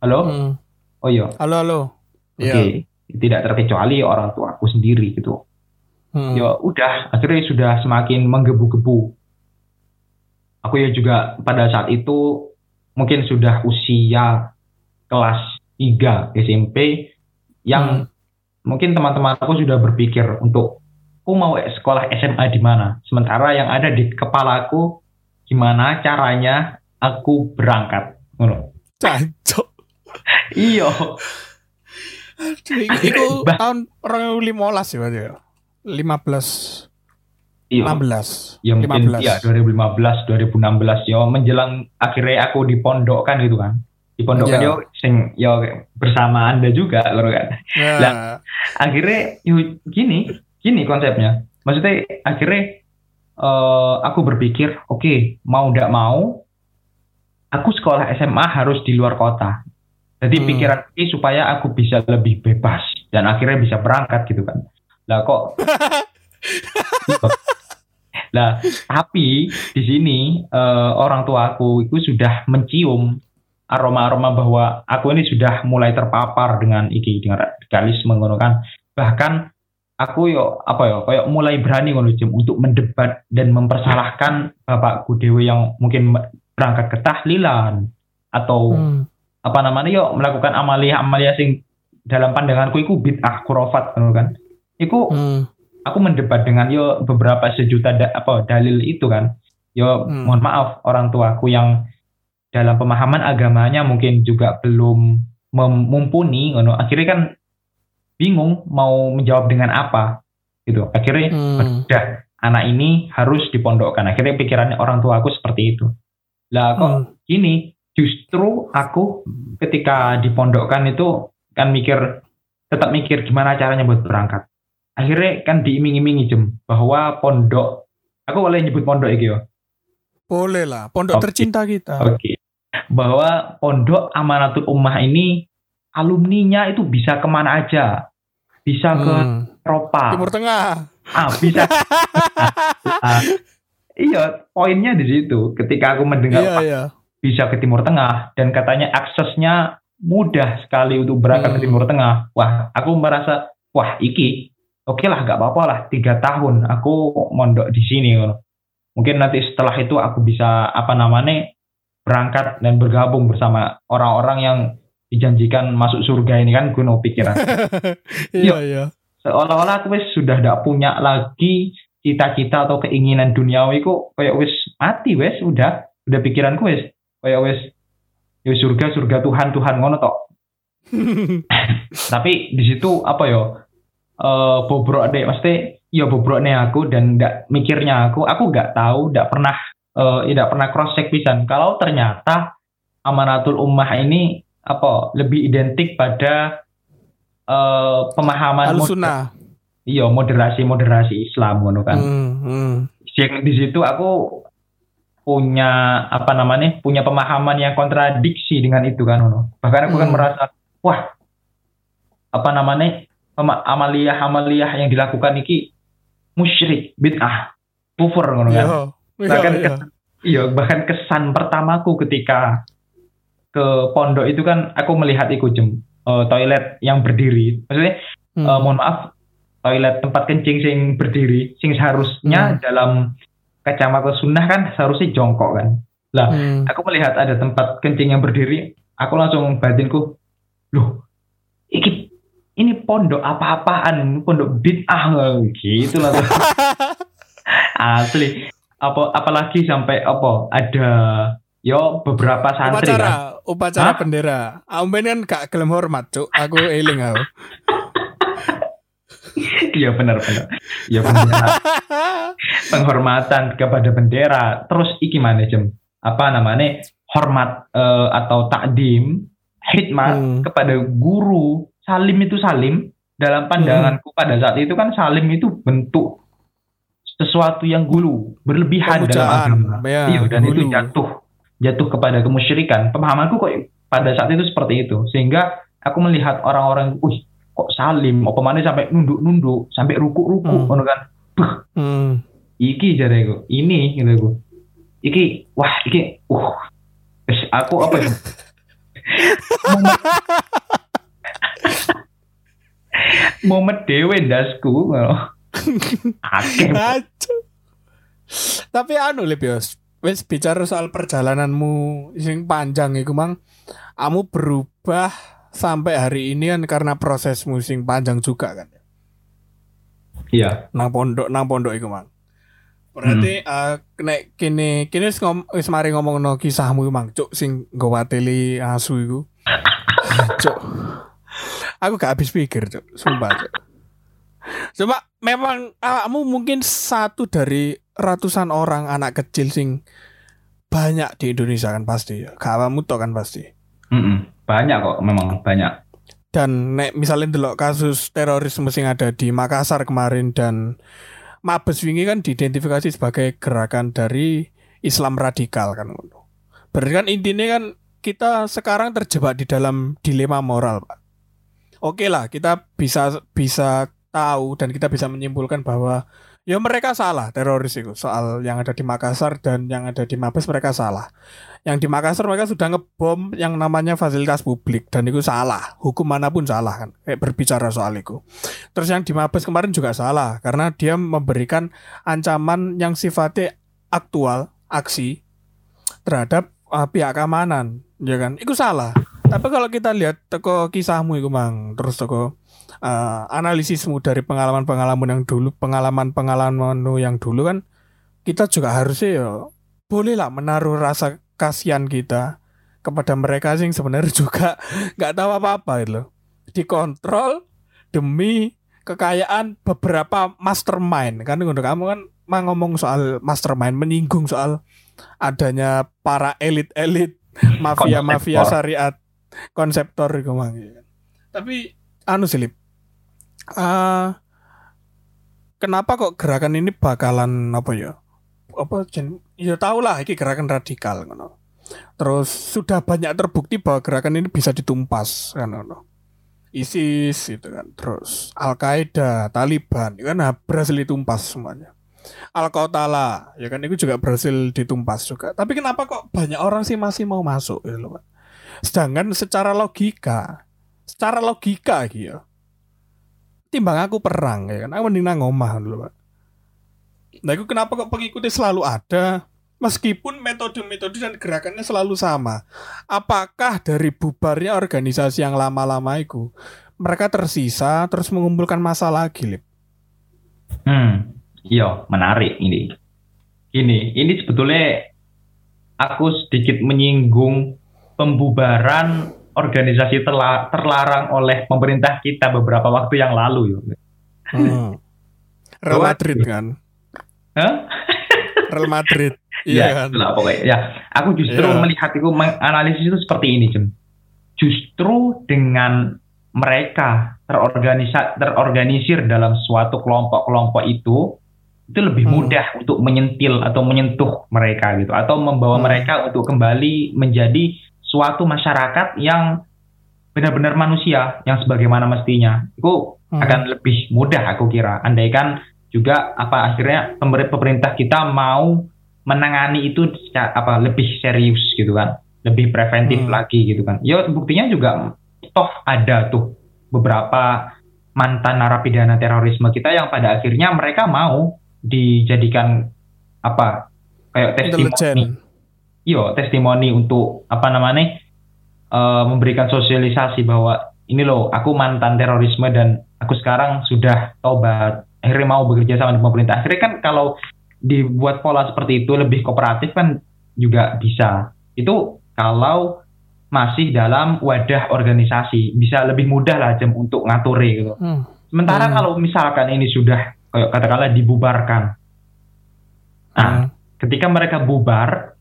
Halo? Hmm. Oh iya, Halo halo. oke. Iya. Tidak terkecuali orang tuaku sendiri gitu. Hmm. ya udah akhirnya sudah semakin menggebu-gebu aku ya juga pada saat itu mungkin sudah usia kelas 3 SMP yang mungkin teman-teman aku sudah berpikir untuk aku mau sekolah SMA di mana sementara yang ada di kepalaku gimana caranya aku berangkat Ngono. Cancok. iya Aduh, Bah- tahun 2015 ya berarti ya. 15 iya 16 ya mungkin 15. ya 2015 2016 ya menjelang akhirnya aku dipondokkan gitu kan dipondokkan Ya. yo sing yo bersama anda juga lho kan Ya. Lah. akhirnya yo gini gini konsepnya maksudnya akhirnya eh, aku berpikir oke mau ndak mau aku sekolah SMA harus di luar kota jadi Hmm. pikiran ini supaya aku bisa lebih bebas dan akhirnya bisa berangkat gitu kan lah kok Lah, tapi di sini eh, orang tua aku itu sudah mencium aroma-aroma bahwa aku ini sudah mulai terpapar dengan iki dengan radikalisme ngono kan. Bahkan aku yo apa yo kayak mulai berani ngono untuk mendebat dan mempersalahkan bapakku dewe yang mungkin berangkat ke tahlilan atau Hmm. apa namanya yo melakukan amalia-amalia sing dalam pandanganku itu bid'ah kurofat kan. Iku Hmm. Aku mendebat dengan yo beberapa sejuta da- apa dalil itu kan. Yo Hmm. mohon maaf orang tuaku yang dalam pemahaman agamanya mungkin juga belum mumpuni ngono. Akhirnya kan bingung mau menjawab dengan apa gitu. Akhirnya Hmm. udah anak ini harus dipondokkan. Akhirnya pikirannya orang tuaku seperti itu. Lah kok Hmm. gini? Justru aku ketika dipondokkan itu kan mikir tetap mikir gimana caranya buat berangkat akhirnya kan diiming-imingi jem bahwa pondok aku boleh nyebut pondok iki yo Boleh lah, pondok Oke. tercinta kita. oke bahwa pondok amanatul ummah ini alumninya itu bisa ke mana aja bisa ke Hmm. Eropa Timur Tengah. ah bisa Ah, iya poinnya di situ ketika aku mendengar Iya, iya. bisa ke Timur Tengah dan katanya aksesnya mudah sekali untuk berangkat ke Hmm. Timur Tengah. Wah, aku merasa wah iki oke lah nggak apa-apa lah tiga tahun aku mondok di sini. Mungkin nanti setelah itu aku bisa apa namanya berangkat dan bergabung bersama orang-orang yang dijanjikan masuk surga ini kan gue no pikiran. Iya, iya. Seolah-olah aku wis sudah tidak punya lagi cita-cita atau keinginan duniawi kok kayak wis mati wis udah udah pikiranku wis kayak wis ya surga surga Tuhan Tuhan ngono tok tapi di situ apa yo eh bobrok deh pasti ya bobrok nih aku dan nggak mikirnya aku aku nggak tahu nggak pernah eh tidak pernah cross check pisan kalau ternyata amanatul ummah ini apa lebih identik pada eh pemahaman moder- sunnah. iya moderasi moderasi Islam ngono kan Hmm, hmm. yang di situ aku punya apa namanya punya pemahaman yang kontradiksi dengan itu kan Ono. bahkan aku kan Hmm. merasa wah apa namanya ama- amaliyah amaliyah yang dilakukan iki musyrik bid'ah kufur ngono kan bahkan iya. kesan, iya bahkan kesan pertamaku ketika ke pondok itu kan aku melihat iku jem eh, toilet yang berdiri maksudnya Hmm. Eh, mohon maaf toilet tempat kencing sing berdiri sing seharusnya Hmm. dalam kacamata sunnah kan seharusnya jongkok kan lah Hmm. aku melihat ada tempat kencing yang berdiri aku langsung batinku loh ini pondok apa-apaan? Pondok bid'ah gitu lah asli. Apa apalagi sampai apa ada yo beberapa santri upacara kan. Upacara Hah? bendera. Amben kan gak gelem hormat cuk. Aku eling aku. Iya benar benar. Iya benar. Penghormatan kepada bendera. Terus iki mana jem? Apa namanya? Hormat eh, atau takdim hikmat Hmm. kepada guru salim itu salim. Dalam pandanganku pada saat itu kan salim itu bentuk sesuatu yang gulu berlebihan dalam agama. ya, iya dan itu gulu. jatuh jatuh kepada kemusyrikan. Pemahamanku kok pada saat itu seperti itu. Sehingga aku melihat orang-orang wih kok salim? Apa mana sampai nunduk-nunduk sampai ruku-ruku Hmm. kan. Buh, hmm. iki jareku ini gitu aku iki wah iki uh. Aku apa ya momen momen dewe ndasku ngono. akeh Aduh. Tapi anu Lip Yos, wis bicara soal perjalananmu sing panjang iku mang, kamu berubah sampai hari ini kan karena prosesmu sing panjang juga kan. iya Nang pondok nang pondok iku mang. Berarti eh nek kene kene wis ngom, wis mari ngomongno kisahmu mang, cuk sing ngowateli asu iku. cuk. Aku gak habis pikir, cuk. Sumpah, cuk. Coba memang kamu mungkin satu dari ratusan orang anak kecil sing banyak di Indonesia kan pasti. Kamu tuh kan pasti. Mm-mm. banyak kok memang banyak Dan nek misalnya delok kasus terorisme sing ada di Makassar kemarin dan Mabes wingi kan diidentifikasi sebagai gerakan dari Islam radikal kan. Berarti kan intinya kan kita sekarang terjebak di dalam dilema moral, Pak. Oke lah, kita bisa bisa tahu dan kita bisa menyimpulkan bahwa ya mereka salah teroris itu soal yang ada di Makassar dan yang ada di Mabes mereka salah. Yang di Makassar mereka sudah ngebom yang namanya fasilitas publik dan itu salah. Hukum mana pun salah kan. Kayak berbicara soal itu. Terus yang di Mabes kemarin juga salah karena dia memberikan ancaman yang sifatnya aktual, aksi terhadap uh, pihak keamanan, ya kan? Itu salah. Tapi kalau kita lihat teko kisahmu itu mang, terus teko uh, analisismu dari pengalaman-pengalaman yang dulu, pengalaman-pengalamanmu yang dulu kan, kita juga harusnya ya boleh lah menaruh rasa kasihan kita kepada mereka sing sebenarnya juga nggak tahu apa-apa gitu loh. Dikontrol demi kekayaan beberapa mastermind. Kan untuk kamu kan mah ngomong soal mastermind menyinggung soal adanya para elit-elit mafia-mafia syariat konseptor itu mang. Tapi anu silip ah kenapa kok gerakan ini bakalan apa ya apa jen ya tau lah ini gerakan radikal ngono. Terus sudah banyak terbukti bahwa gerakan ini bisa ditumpas kan ngono. ISIS itu kan. Terus Al Qaeda Taliban itu kan nah, berhasil ditumpas semuanya. Al Qaeda ya kan itu juga berhasil ditumpas juga. Tapi kenapa kok banyak orang sih masih mau masuk gitu loh sedangkan secara logika secara logika gitu timbang aku perang ya kan aku mending nang omah dulu Pak nah itu kenapa kok pengikutnya selalu ada meskipun metode-metode dan gerakannya selalu sama apakah dari bubarnya organisasi yang lama-lama itu mereka tersisa terus mengumpulkan masa lagi Lip? Hmm, iya menarik ini. Ini, ini sebetulnya aku sedikit menyinggung pembubaran organisasi terla- terlarang oleh pemerintah kita beberapa waktu yang lalu. Yo. Hmm. Real Madrid kan Hah? Real Madrid Ya, iya kan itulah pokoknya. Ya, aku justru Iya. melihat itu menganalisis itu seperti ini, Jem. Justru dengan mereka terorganisa terorganisir dalam suatu kelompok-kelompok itu itu lebih Hmm. mudah untuk menyentil atau menyentuh mereka gitu atau membawa Hmm. mereka untuk kembali menjadi suatu masyarakat yang benar-benar manusia yang sebagaimana mestinya. Itu Hmm. akan lebih mudah aku kira. Andaikan juga apa akhirnya pemer- pemerintah kita mau menangani itu secara- apa lebih serius gitu kan, lebih preventif Hmm. lagi gitu kan. Ya buktinya juga toh ada tuh beberapa mantan narapidana terorisme kita yang pada akhirnya mereka mau dijadikan apa kayak testimoni Iya, testimoni untuk apa namanya eh, memberikan sosialisasi bahwa ini loh, aku mantan terorisme dan aku sekarang sudah tobat. Akhirnya mau bekerja sama dengan pemerintah. Akhirnya kan kalau dibuat pola seperti itu lebih kooperatif kan juga bisa. Itu kalau masih dalam wadah organisasi bisa lebih mudah lah jam untuk ngatur gitu. Hmm. Sementara Hmm. kalau misalkan ini sudah katakanlah dibubarkan. Nah, Hmm. ketika mereka bubar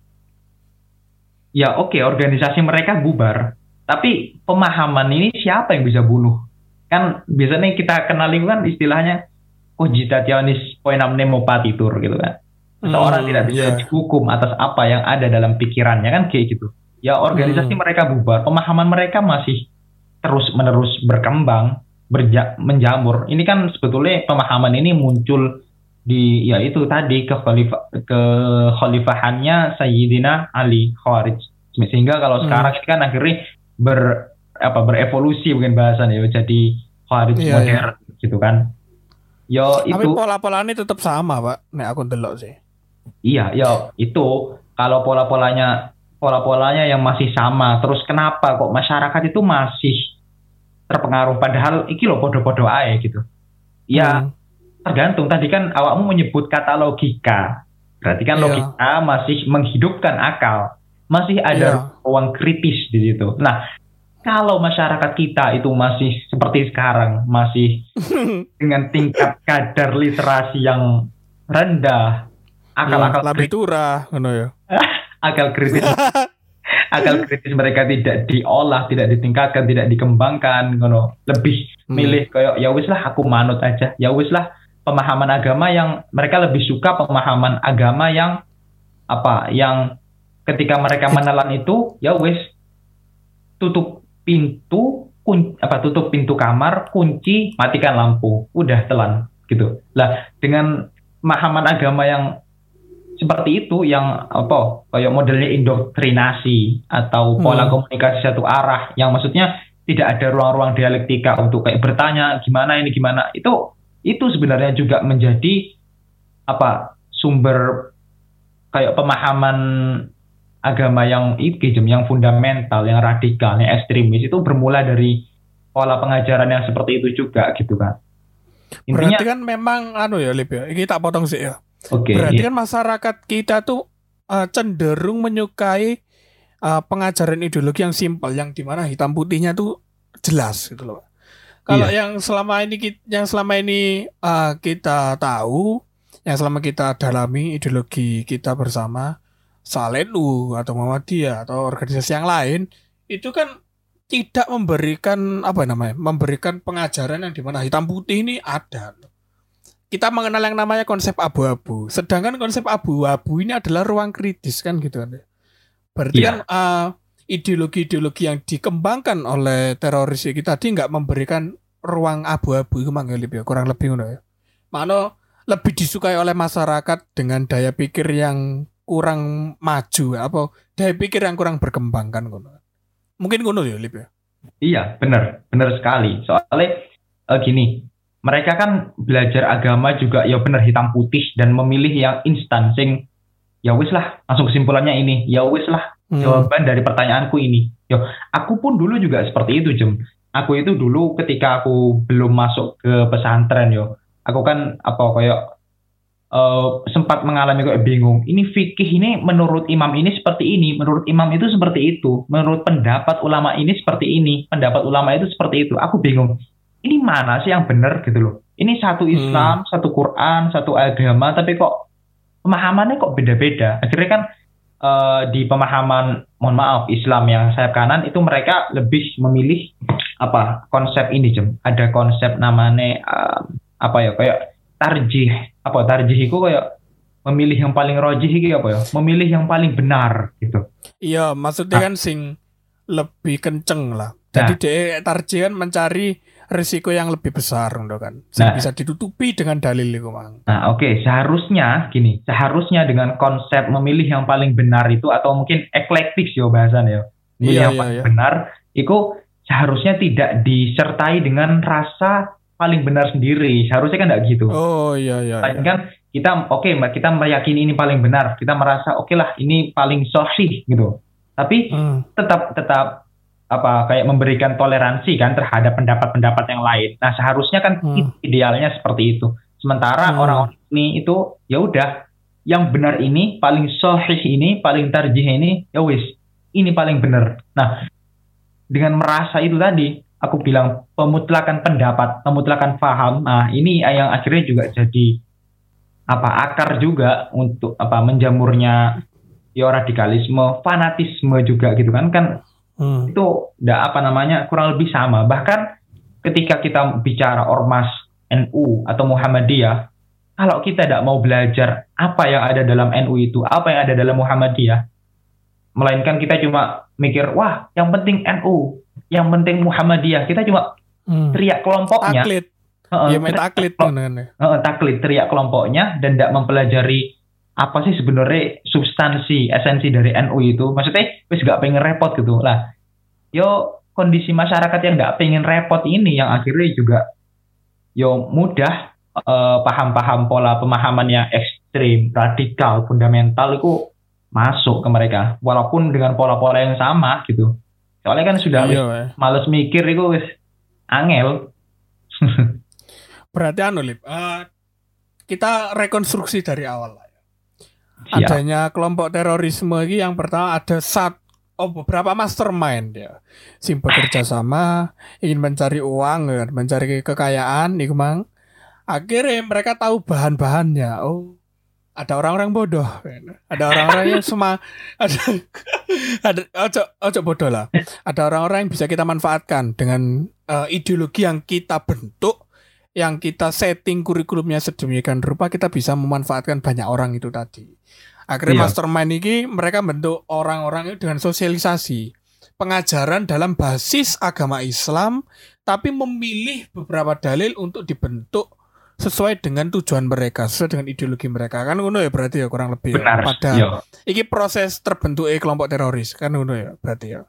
ya oke organisasi mereka bubar, tapi pemahaman ini siapa yang bisa bunuh? Kan biasanya kita kenalin kan istilahnya cogitationis poenam nemo patitur gitu kan. Seorang Hmm, tidak bisa iya. dihukum atas apa yang ada dalam pikirannya kan kayak gitu. Ya organisasi Hmm. mereka bubar, pemahaman mereka masih terus menerus berkembang, berja- menjamur. Ini kan sebetulnya pemahaman ini muncul di ya itu tadi ke khalifah ke khalifahannya Sayyidina Ali Khawarij. Sehingga kalau Hmm. sekarang kan akhirnya ber apa berevolusi mungkin bahasannya ya jadi Khawarij Iya, modern gitu kan. Yo Tapi itu pola-polanya tetap sama, Pak. Nek aku ndelok sih. Iya, ya itu kalau pola-polanya pola-polanya yang masih sama, terus kenapa kok masyarakat itu masih terpengaruh padahal iki lo podo-podo ae gitu. Ya, Hmm. Tergantung tadi kan awakmu menyebut kata logika. Berarti kan Iya. logika masih menghidupkan akal. Masih ada Iya. ruang kritis di situ. Nah, kalau masyarakat kita itu masih seperti sekarang, masih dengan tingkat kadar literasi yang rendah, akal-akal Lambe turah ngono ya. akal kritis akal kritis mereka tidak diolah, tidak ditingkatkan, tidak dikembangkan, ngono. Lebih Hmm. milih kayak ya wis lah aku manut aja. Ya wis lah pemahaman agama yang mereka lebih suka pemahaman agama yang apa? Yang ketika mereka menelan itu ya wis tutup pintu kun, apa tutup pintu kamar, kunci, matikan lampu. Udah telan gitu. Lah dengan pemahaman agama yang seperti itu yang apa kayak modelnya indoktrinasi atau pola Hmm. komunikasi satu arah yang maksudnya tidak ada ruang-ruang dialektika untuk kayak bertanya gimana ini gimana itu itu sebenarnya juga menjadi apa sumber kayak pemahaman agama yang ikijem yang fundamental yang radikal yang ekstremis itu bermula dari pola pengajaran yang seperti itu juga gitu kan intinya Berarti kan memang anu ya, Lip ya. Ini tak potong sih ya. oke Berarti iya. kan masyarakat kita tuh uh, cenderung menyukai uh, pengajaran ideologi yang simpel, yang di mana hitam putihnya tuh jelas gitu loh. Kalau Iya. yang selama ini yang selama ini uh, kita tahu, yang selama kita dalami ideologi kita bersama Salenu atau Muhammadiyah atau organisasi yang lain, itu kan tidak memberikan apa namanya, memberikan pengajaran yang di mana hitam putih ini ada kita mengenal yang namanya konsep abu-abu. Sedangkan konsep abu-abu ini adalah ruang kritis kan gitu kan. Berarti Iya. kan uh, ideologi-ideologi yang dikembangkan oleh teroris ini tadi nggak memberikan ruang abu-abu itu Mang Elip ya, kurang lebih ya. Mana lebih disukai oleh masyarakat dengan daya pikir yang kurang maju apa daya pikir yang kurang berkembang kan ngono. Mungkin ngono ya Lip ya. Iya, benar, benar sekali. Soalnya eh, gini, mereka kan belajar agama juga ya benar hitam putih dan memilih yang instan sing ya wis lah, langsung kesimpulannya ini. Ya wis lah, Hmm. jawaban dari pertanyaanku ini. Yo, aku pun dulu juga seperti itu, Jem. Aku itu dulu ketika aku belum masuk ke pesantren yo, aku kan apa kayak eh, sempat mengalami kayak bingung. Ini fikih ini menurut imam ini seperti ini, menurut imam itu seperti itu, menurut pendapat ulama ini seperti ini, pendapat ulama itu seperti itu. Aku bingung. Ini mana sih yang benar gitu loh? Ini satu Islam, satu Quran, satu agama, tapi kok pemahamannya kok beda-beda. Akhirnya kan eh, di pemahaman, mohon maaf, Islam yang sayap kanan itu mereka lebih memilih apa konsep ini jem. Ada konsep namanya eh, apa ya kayak tarjih apa tarjih itu kayak memilih yang paling rojih itu apa ya memilih yang paling benar gitu Iya, maksudnya Ah. kan sing lebih kenceng lah. Jadi dia tarjih kan mencari risiko yang lebih besar kan. Nah. bisa ditutupi dengan dalil itu, Mang. Nah, oke, seharusnya gini, seharusnya dengan konsep memilih yang paling benar itu atau mungkin eklektik ya bahasannya ya. Memilih Iya, yang iya, paling iya. benar itu seharusnya tidak disertai dengan rasa paling benar sendiri. Seharusnya kan tidak gitu. Oh iya iya. Lain iya. kan kita oke Mbak, kita meyakini ini paling benar. Kita merasa oke lah ini paling sahih gitu. Tapi Hmm. tetap tetap apa kayak memberikan toleransi kan terhadap pendapat-pendapat yang lain. Nah, seharusnya kan Hmm. idealnya seperti itu. Sementara Hmm. orang-orang ini itu ya udah yang benar ini paling sahih ini paling tarjih ini ya wis ini paling benar nah dengan merasa itu tadi aku bilang pemutlakan pendapat pemutlakan paham nah ini yang akhirnya juga jadi apa akar juga untuk apa menjamurnya ya radikalisme fanatisme juga gitu kan kan Hmm. itu nggak apa namanya kurang lebih sama bahkan ketika kita bicara ormas NU atau Muhammadiyah kalau kita tidak mau belajar apa yang ada dalam NU itu apa yang ada dalam Muhammadiyah melainkan kita cuma mikir wah yang penting NU yang penting Muhammadiyah kita cuma Hmm. teriak kelompoknya Taklid. Heeh, Ya main. Heeh, taklid teriak kelompoknya dan tidak mempelajari apa sih sebenarnya substansi esensi dari NU itu? Maksudnya wis gak pengen repot gitu. Lah yo kondisi masyarakat yang nggak pengen repot ini yang akhirnya juga yo mudah eh, paham-paham pola pemahaman yang ekstrim radikal fundamental itu masuk ke mereka. Walaupun dengan pola-pola yang sama gitu. Soalnya kan sudah Iya, males mikir itu wis angel. Berarti anu Lip, eh, kita rekonstruksi dari awal. Siap. Adanya kelompok terorisme ini yang pertama ada sat oh beberapa mastermind ya. Sing bekerja sama ingin mencari uang, ya, mencari kekayaan iku mang. Akhirnya mereka tahu bahan-bahannya. Oh, ada orang-orang bodoh. Ada orang-orang yang semua ada ada ojo ojo bodoh lah. Ada orang-orang yang bisa kita manfaatkan dengan eh, ideologi yang kita bentuk yang kita setting kurikulumnya sedemikian rupa kita bisa memanfaatkan banyak orang itu tadi. Akhirnya Iya. mastermind ini mereka bentuk orang-orang itu dengan sosialisasi pengajaran dalam basis agama Islam tapi memilih beberapa dalil untuk dibentuk sesuai dengan tujuan mereka, sesuai dengan ideologi mereka. Kan ngono ya berarti ya kurang lebih ya. benar Pada Yo, iki proses terbentuknya kelompok teroris kan ngono ya berarti ya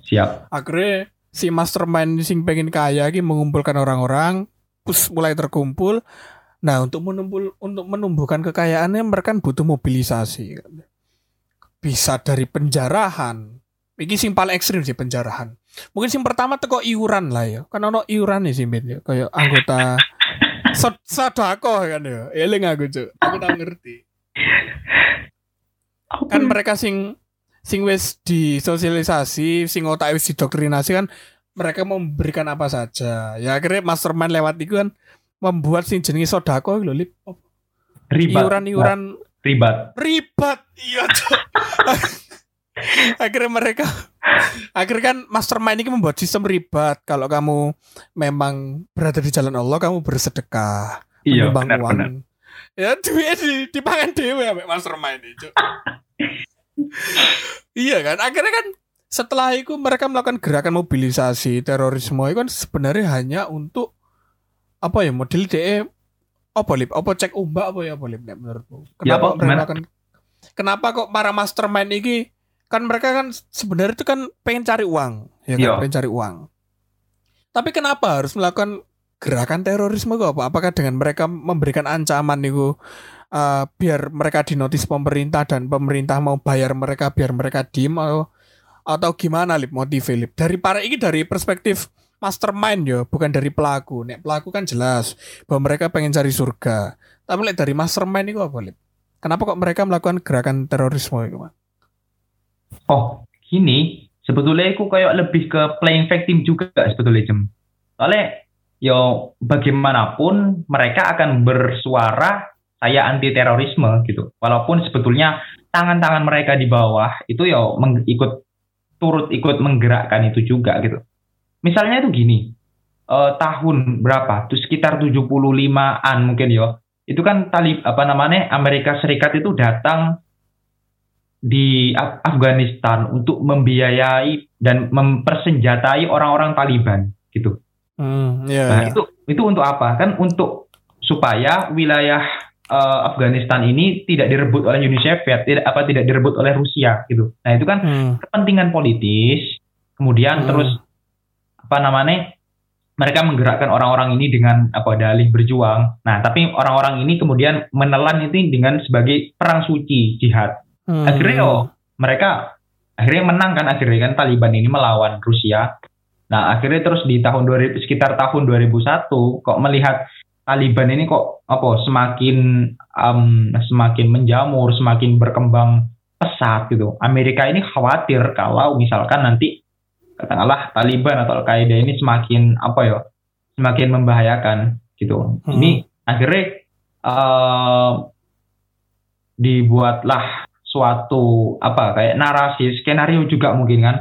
siap akhirnya si mastermind sing pengen kaya ini mengumpulkan orang-orang terus mulai terkumpul. Nah untuk menumpul untuk menumbuhkan kekayaannya mereka kan butuh mobilisasi. Bisa dari penjarahan. Ini sing paling ekstrim sih penjarahan. Mungkin sing pertama teko iuran lah ya. Kan ono iuran sih Min, ya. Kayak anggota sod sodako kan ya. Eling aku cuk. Aku tak ngerti. Kan mereka sing sing wis disosialisasi sing otak wis didoktrinasi kan mereka memberikan apa saja. Ya akhirnya mastermind lewat itu kan membuat sing jenenge sodako lho lip. Ribat. Iuran iuran ribat. Ribat iya akhirnya mereka akhirnya kan mastermind ini membuat sistem ribat. Kalau kamu memang berada di jalan Allah kamu bersedekah iya benar uang. benar. Ya duit di dipangan dewe ambek mastermind itu. iya kan? Akhirnya kan setelah itu mereka melakukan gerakan mobilisasi terorisme itu kan sebenarnya hanya untuk apa ya model DE apa lip apa cek umbak apa ya apa lip nek menurutmu Ya, kenapa apa? mereka melakukan kenapa kok para mastermind ini kan mereka kan sebenarnya itu kan pengen cari uang ya kan Iya. pengen cari uang tapi kenapa harus melakukan gerakan terorisme kok apa? Apakah dengan mereka memberikan ancaman itu uh, biar mereka dinotis pemerintah dan pemerintah mau bayar mereka biar mereka diem atau atau gimana lip? Motif lip dari para ini dari perspektif mastermind yo. Bukan dari pelaku. Nek pelaku kan jelas bahwa mereka pengen cari surga. Tapi lihat dari mastermind itu apa lip? Kenapa kok mereka melakukan gerakan terorisme itu? Oh, gini, sebetulnya aku kayak lebih ke playing victim juga sebetulnya Jem. Soalnya, yo bagaimanapun mereka akan bersuara saya anti terorisme gitu. Walaupun sebetulnya tangan-tangan mereka di bawah itu meng- ikut turut ikut menggerakkan itu juga gitu. Misalnya itu gini, eh, tahun berapa? Tuh sekitar 75-an mungkin yo. Itu kan talib apa namanya Amerika Serikat itu datang di Af- Afghanistan untuk membiayai dan mempersenjatai orang-orang Taliban gitu. Hmm, ya. Nah, itu itu untuk apa? Kan untuk supaya wilayah eh, Afghanistan ini tidak direbut oleh Uni Soviet, tidak apa tidak direbut oleh Rusia gitu. Nah, itu kan Hmm, kepentingan politis. Kemudian Hmm. terus apa namanya? Mereka menggerakkan orang-orang ini dengan apa dalih berjuang. Nah, tapi orang-orang ini kemudian menelan itu dengan sebagai perang suci jihad hmm. akhirnya yo mereka akhirnya menang kan akhirnya kan Taliban ini melawan Rusia. Nah akhirnya terus di tahun 2000 sekitar tahun 2001 kok melihat Taliban ini kok apa semakin um, semakin menjamur, semakin berkembang pesat gitu. Amerika ini khawatir kalau misalkan nanti katakanlah Taliban atau Al-Qaeda ini semakin apa ya, semakin membahayakan gitu. Hmm. Ini akhirnya uh, dibuatlah suatu apa kayak narasi skenario juga mungkin kan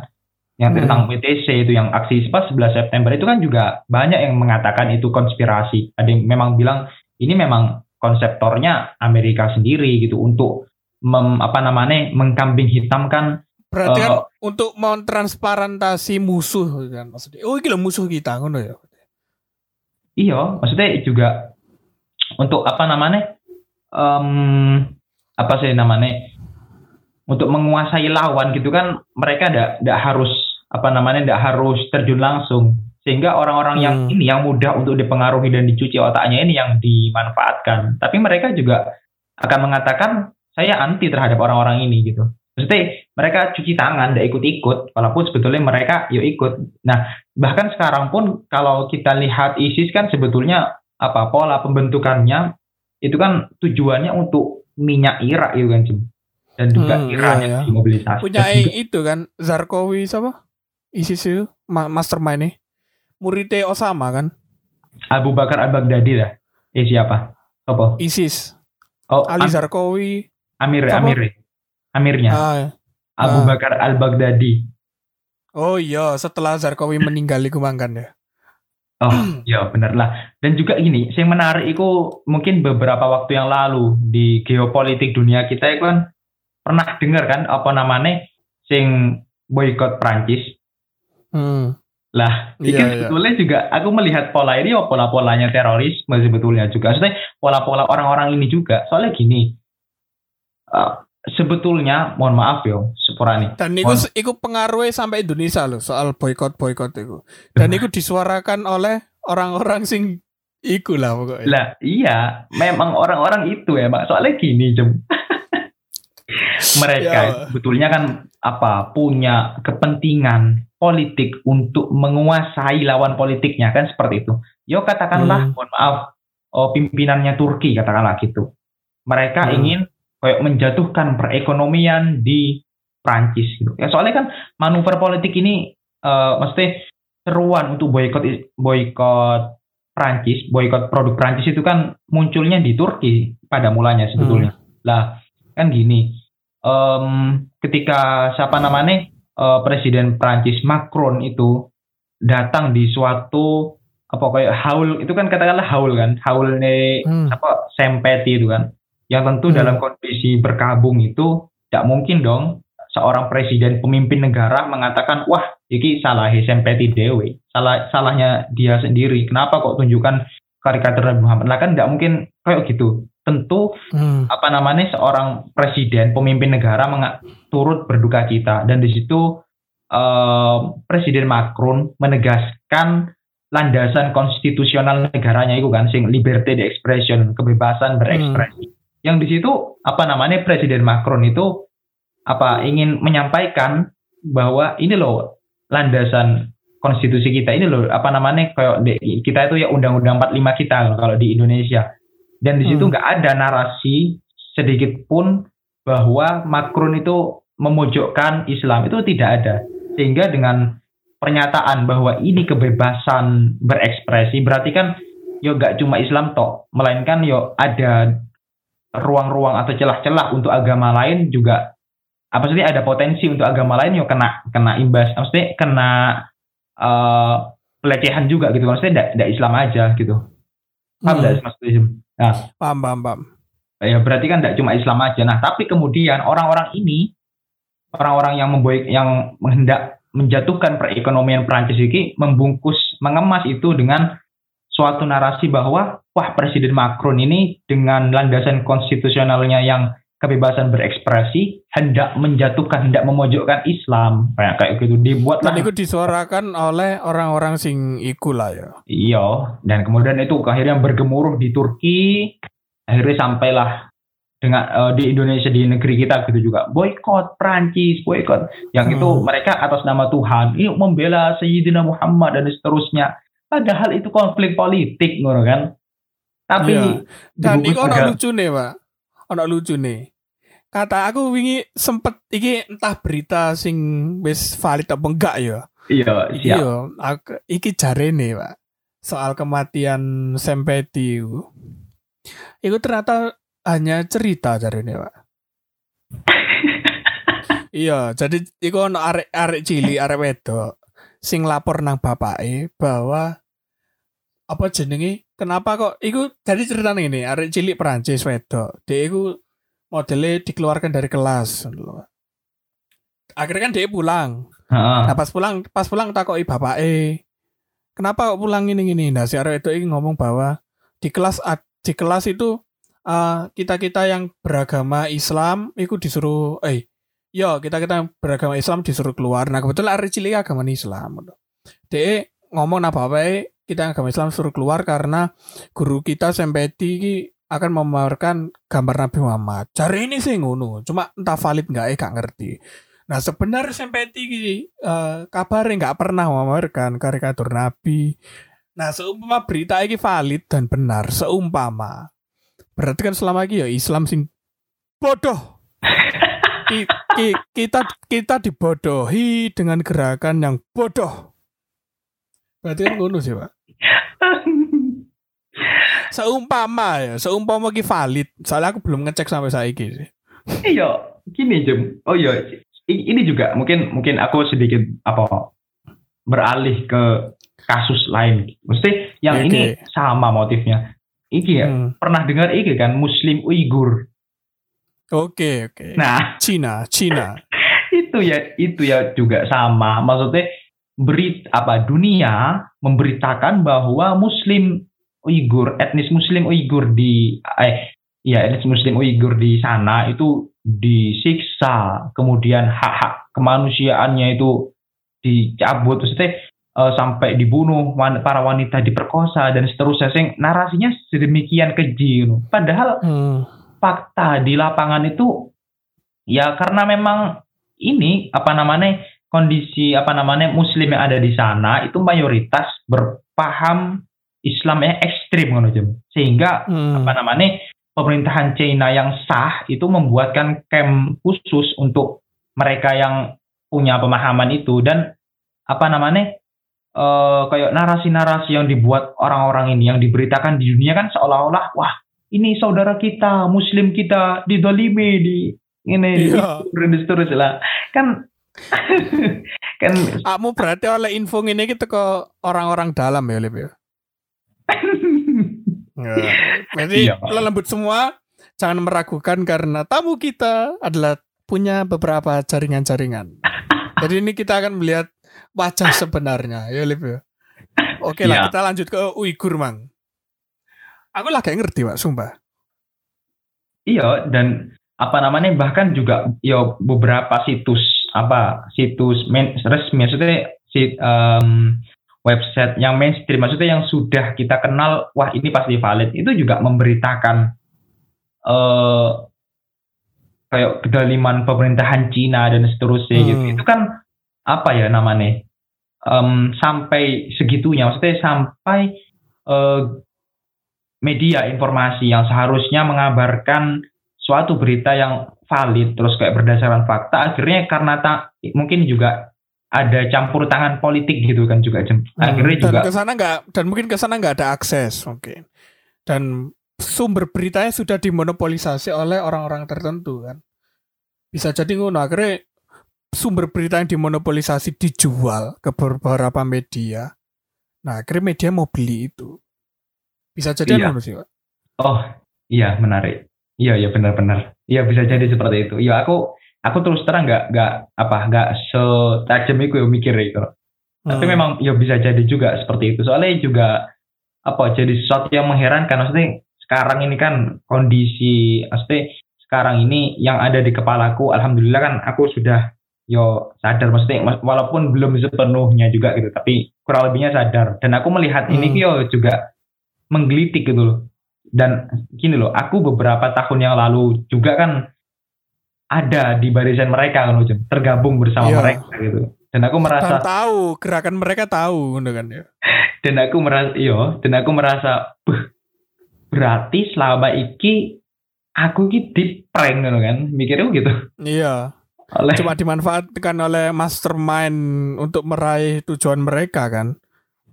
yang Hmm. tentang PTC itu yang aksi pas 11 September itu kan juga banyak yang mengatakan itu konspirasi. Ada yang memang bilang ini memang konseptornya Amerika sendiri gitu untuk mem, apa namanya mengkambing hitamkan Berarti kan Eh, untuk mentransparentasi musuh kan maksudnya. Oh, iki lho musuh kita ngono ya. Iya, maksudnya juga untuk apa namanya? em, apa sih namanya? Untuk menguasai lawan gitu kan mereka tidak harus apa namanya tidak harus terjun langsung sehingga orang-orang yang Hmm. ini yang mudah untuk dipengaruhi dan dicuci otaknya ini yang dimanfaatkan. Tapi mereka juga akan mengatakan saya anti terhadap orang-orang ini gitu. Maksudnya mereka cuci tangan, tidak ikut-ikut, walaupun sebetulnya mereka yuk ikut. Nah, bahkan sekarang pun kalau kita lihat ISIS kan sebetulnya apa pola pembentukannya itu kan tujuannya untuk minyak Irak itu kan Cim. dan juga Hmm, Iran iya, yang iya. dimobilisasi Punya itu kan Zarkowi siapa? ISIS itu ma mastermind nih. Muridnya Osama kan? Abu Bakar Al Baghdadi lah eh siapa apa ISIS. oh Ali Am-. Amir? Amir Amirnya Ah, Abu ah. Bakar Al Baghdadi oh iya, setelah Zarkowi meninggal iku mangkan ya. Oh, ya benar lah. Dan juga gini, yang menarik itu mungkin beberapa waktu yang lalu di geopolitik dunia kita itu kan pernah dengar kan apa namanya sing boykot Prancis. Hmm. Lah, ini Iya, kan iya. sebetulnya juga aku melihat pola ini ya pola-polanya terorisme sebetulnya juga. Maksudnya pola-pola orang-orang ini juga. Soalnya gini, eh, sebetulnya mohon maaf yo, Sepurani. Dan itu Mohon- itu pengaruhnya sampai Indonesia loh soal boykot boykot itu. Dan itu disuarakan oleh orang-orang sing iku lah pokoknya. Lah iya, memang orang-orang itu ya, Mak. Soalnya gini, Jem. Mereka Ya. sebetulnya kan apa punya kepentingan politik untuk menguasai lawan politiknya kan seperti itu. Yo katakanlah, Hmm. mohon maaf, oh, pimpinannya Turki katakanlah gitu. Mereka Hmm. ingin kayak menjatuhkan perekonomian di Prancis gitu. Ya soalnya kan manuver politik ini eh mesti seruan untuk boykot boykot Prancis, boykot produk Prancis itu kan munculnya di Turki pada mulanya sebetulnya. Lah kan gini, em, ketika siapa namanya eh, Presiden Prancis Macron itu datang di suatu apa kayak haul itu kan katakanlah haul kan, haul nih Hmm. apa sempeti itu kan, yang tentu Hmm. dalam kondisi berkabung itu tidak mungkin dong seorang presiden pemimpin negara mengatakan wah iki salah sempeti dewe salah salahnya dia sendiri kenapa kok tunjukkan karikatur Nabi Muhammad lah kan nggak mungkin kayak gitu tentu Hmm. apa namanya seorang presiden pemimpin negara turut berduka cita. Dan di situ eh, presiden Macron menegaskan landasan konstitusional negaranya itu kan sing liberty de expression kebebasan berekspresi. Yang di situ apa namanya presiden Macron itu apa ingin menyampaikan bahwa ini loh landasan konstitusi kita ini loh apa namanya kayak kita itu ya undang-undang 45 kita kalau di Indonesia dan di situ Hmm. nggak ada narasi sedikit pun bahwa Macron itu memojokkan Islam. Itu tidak ada. Sehingga dengan pernyataan bahwa ini kebebasan berekspresi berarti kan yo nggak cuma Islam toh melainkan yo ada ruang-ruang atau celah-celah untuk agama lain juga. Apa sih ada potensi untuk agama lain yo kena kena imbas. Maksudnya kena eh, pelecehan juga gitu. Maksudnya tidak Islam aja gitu paham Hmm. nggak sih, maksudnya Jem? nah Paham, paham, paham. ya berarti kan tidak cuma Islam aja. Nah, tapi kemudian orang-orang ini, orang-orang yang memboy yang menghendak menjatuhkan perekonomian Prancis ini membungkus, mengemas itu dengan suatu narasi bahwa wah Presiden Macron ini dengan landasan konstitusionalnya yang kebebasan berekspresi hendak menjatuhkan, hendak memojokkan Islam kayak kayak gitu dibuat Dan itu disuarakan oleh orang-orang sing iku lah ya. Iya, dan kemudian itu akhirnya bergemuruh di Turki, akhirnya sampailah dengan eh, di Indonesia di negeri kita gitu juga boykot Prancis, boykot. Yang itu Hmm. mereka atas nama Tuhan, ini membela Sayyidina Muhammad dan seterusnya. Padahal itu konflik politik, ngono kan? Tapi Iya. Dan juga- lucu nih, Pak. Ono lucu nih. Kata aku wingi sempet iki entah berita sing wis valid apa enggak ya. iya Iki siap. yo, aku, iki jarene, Pak. Soal kematian Sempeti iku. Iku ternyata hanya cerita jarene, Pak. iya, jadi iku ono arek-arek cilik, arek wedok sing lapor nang bapake bahwa apa jenenge kenapa kok iku jadi cerita ini arek cilik Perancis wedok dia iku modelnya dikeluarkan dari kelas. Akhirnya kan dia pulang. Nah pas pulang pas pulang takoki bapak eh kenapa kok pulang ini gini nah si arek itu ngomong bahwa di kelas di kelas itu kita kita yang beragama Islam itu disuruh eh yo kita kita yang beragama Islam disuruh keluar. Nah kebetulan arek cilik agama Islam. Dia ngomong nah bapak eh kita yang agama Islam suruh keluar karena guru kita Sempeti akan memamerkan gambar Nabi Muhammad. Cari ini sih ngono, cuma entah valid nggak eh gak ngerti. Nah sebenarnya Sempeti iki eh, kabarnya nggak pernah memamerkan karikatur Nabi. Nah seumpama berita ini valid dan benar, seumpama berarti kan selama ini ya Islam sing bodoh. Ki- ki- kita kita dibodohi dengan gerakan yang bodoh. Berarti kan ngono sih pak. Seumpama ya, seumpama ki valid. Soalnya aku belum ngecek sampai saiki sih. Iya, gini Jem. Oh iya, ini juga mungkin mungkin aku sedikit apa beralih ke kasus lain. Mesti yang Oke. ini sama motifnya. Iki ya, Hmm. pernah dengar iki kan Muslim Uighur. Oke oke. Nah, Cina, Cina. itu ya itu ya juga sama. Maksudnya berit apa dunia memberitakan bahwa Muslim Uighur, etnis Muslim Uighur di eh ya etnis Muslim Uighur di sana itu disiksa, kemudian hak-hak kemanusiaannya itu dicabut, maksudnya eh, sampai dibunuh, wan- para wanita diperkosa dan seterusnya. Sing narasinya sedemikian keji, you know. padahal Hmm. fakta di lapangan itu ya karena memang ini apa namanya kondisi apa namanya muslim yang ada di sana itu mayoritas berpaham Islam yang ekstrim ngono sehingga Hmm. apa namanya pemerintahan China yang sah itu membuatkan camp khusus untuk mereka yang punya pemahaman itu dan apa namanya eh, kayak narasi-narasi yang dibuat orang-orang ini yang diberitakan di dunia kan seolah-olah wah ini saudara kita muslim kita didolimi di ini Iya. di dan seterusnya lah kan kan Kamu berarti oleh info ini kita ke orang-orang dalam ya, Lip ya. Ya. Jadi Iya, lembut semua jangan meragukan karena tamu kita adalah punya beberapa jaringan-jaringan. Jadi ini kita akan melihat wajah sebenarnya, ya Lip. Oke lah, Iya. kita lanjut ke Uighur, Mang. Aku lah gak ngerti, Pak, sumpah. Iya dan apa namanya bahkan juga ya beberapa situs apa situs main, resmi maksudnya si em, website yang mainstream maksudnya yang sudah kita kenal wah ini pasti valid. Itu juga memberitakan eh kayak kedaliman pemerintahan Cina dan seterusnya Hmm. gitu itu kan apa ya namanya? Em, sampai segitunya. Maksudnya sampai eh, media informasi yang seharusnya mengabarkan suatu berita yang valid terus kayak berdasarkan fakta. Akhirnya karena tak mungkin juga ada campur tangan politik gitu kan juga Jem. akhirnya Hmm, dan juga ke sana nggak dan mungkin ke sana nggak ada akses mungkin. Dan sumber beritanya sudah dimonopolisasi oleh orang-orang tertentu kan. Bisa jadi ngono akhirnya sumber berita yang dimonopolisasi dijual ke beberapa media. Nah akhirnya media mau beli itu. Bisa jadi Iya. sih Pak. oh iya menarik. Iya iya benar-benar. Iya bisa jadi seperti itu. Iya aku aku terus terang nggak nggak apa nggak setajam itu ya mikir itu. Tapi Hmm. memang ya bisa jadi juga seperti itu. Soalnya juga apa jadi sesuatu yang mengherankan. Maksudnya sekarang ini kan kondisi maksudnya sekarang ini yang ada di kepalaku alhamdulillah kan aku sudah yo sadar. Maksudnya walaupun belum sepenuhnya juga gitu tapi kurang lebihnya sadar. Dan aku melihat ini Hmm. yo juga menggelitik gitu loh. Dan gini loh aku beberapa tahun yang lalu juga kan ada di barisan mereka kan Ujung, tergabung bersama Iya. mereka gitu dan aku merasa dan tahu gerakan mereka tahu kan ya dan aku merasa iyo dan aku merasa "Beuh, berarti selama iki aku ki di prank kan mikirnya gitu Iya. oleh Cuma dimanfaatkan oleh mastermind untuk meraih tujuan mereka kan.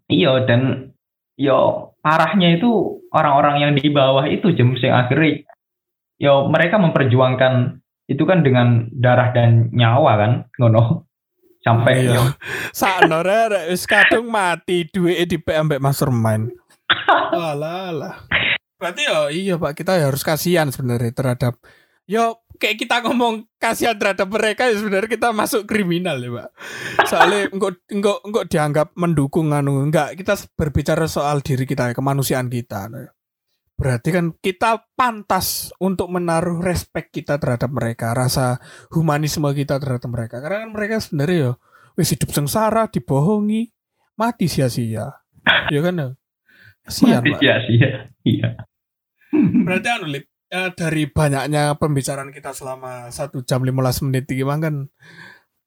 iya dan yo parahnya itu orang-orang yang di bawah itu jem sing akhirnya yo mereka memperjuangkan itu kan dengan darah dan nyawa kan ngono sampai Iya. Sakno rek wis kadung mati duwe di ambek mastermind. Alah alah. Berarti ya iya Pak kita ya harus kasihan sebenarnya terhadap yo kayak kita ngomong kasihan terhadap mereka ya sebenarnya kita masuk kriminal ya Pak. Soalnya enggak enggak enggak dianggap mendukung anu enggak kita berbicara soal diri kita kemanusiaan kita. Berarti kan kita pantas untuk menaruh respect kita terhadap mereka, rasa humanisme kita terhadap mereka. Karena kan mereka sebenarnya ya wis hidup sengsara, dibohongi, mati sia-sia. Ya kan ya? Kasihan, Pak. iya iya iya Berarti anu Lip, eh, dari banyaknya pembicaraan kita selama satu jam 15 menit ini Mang, kan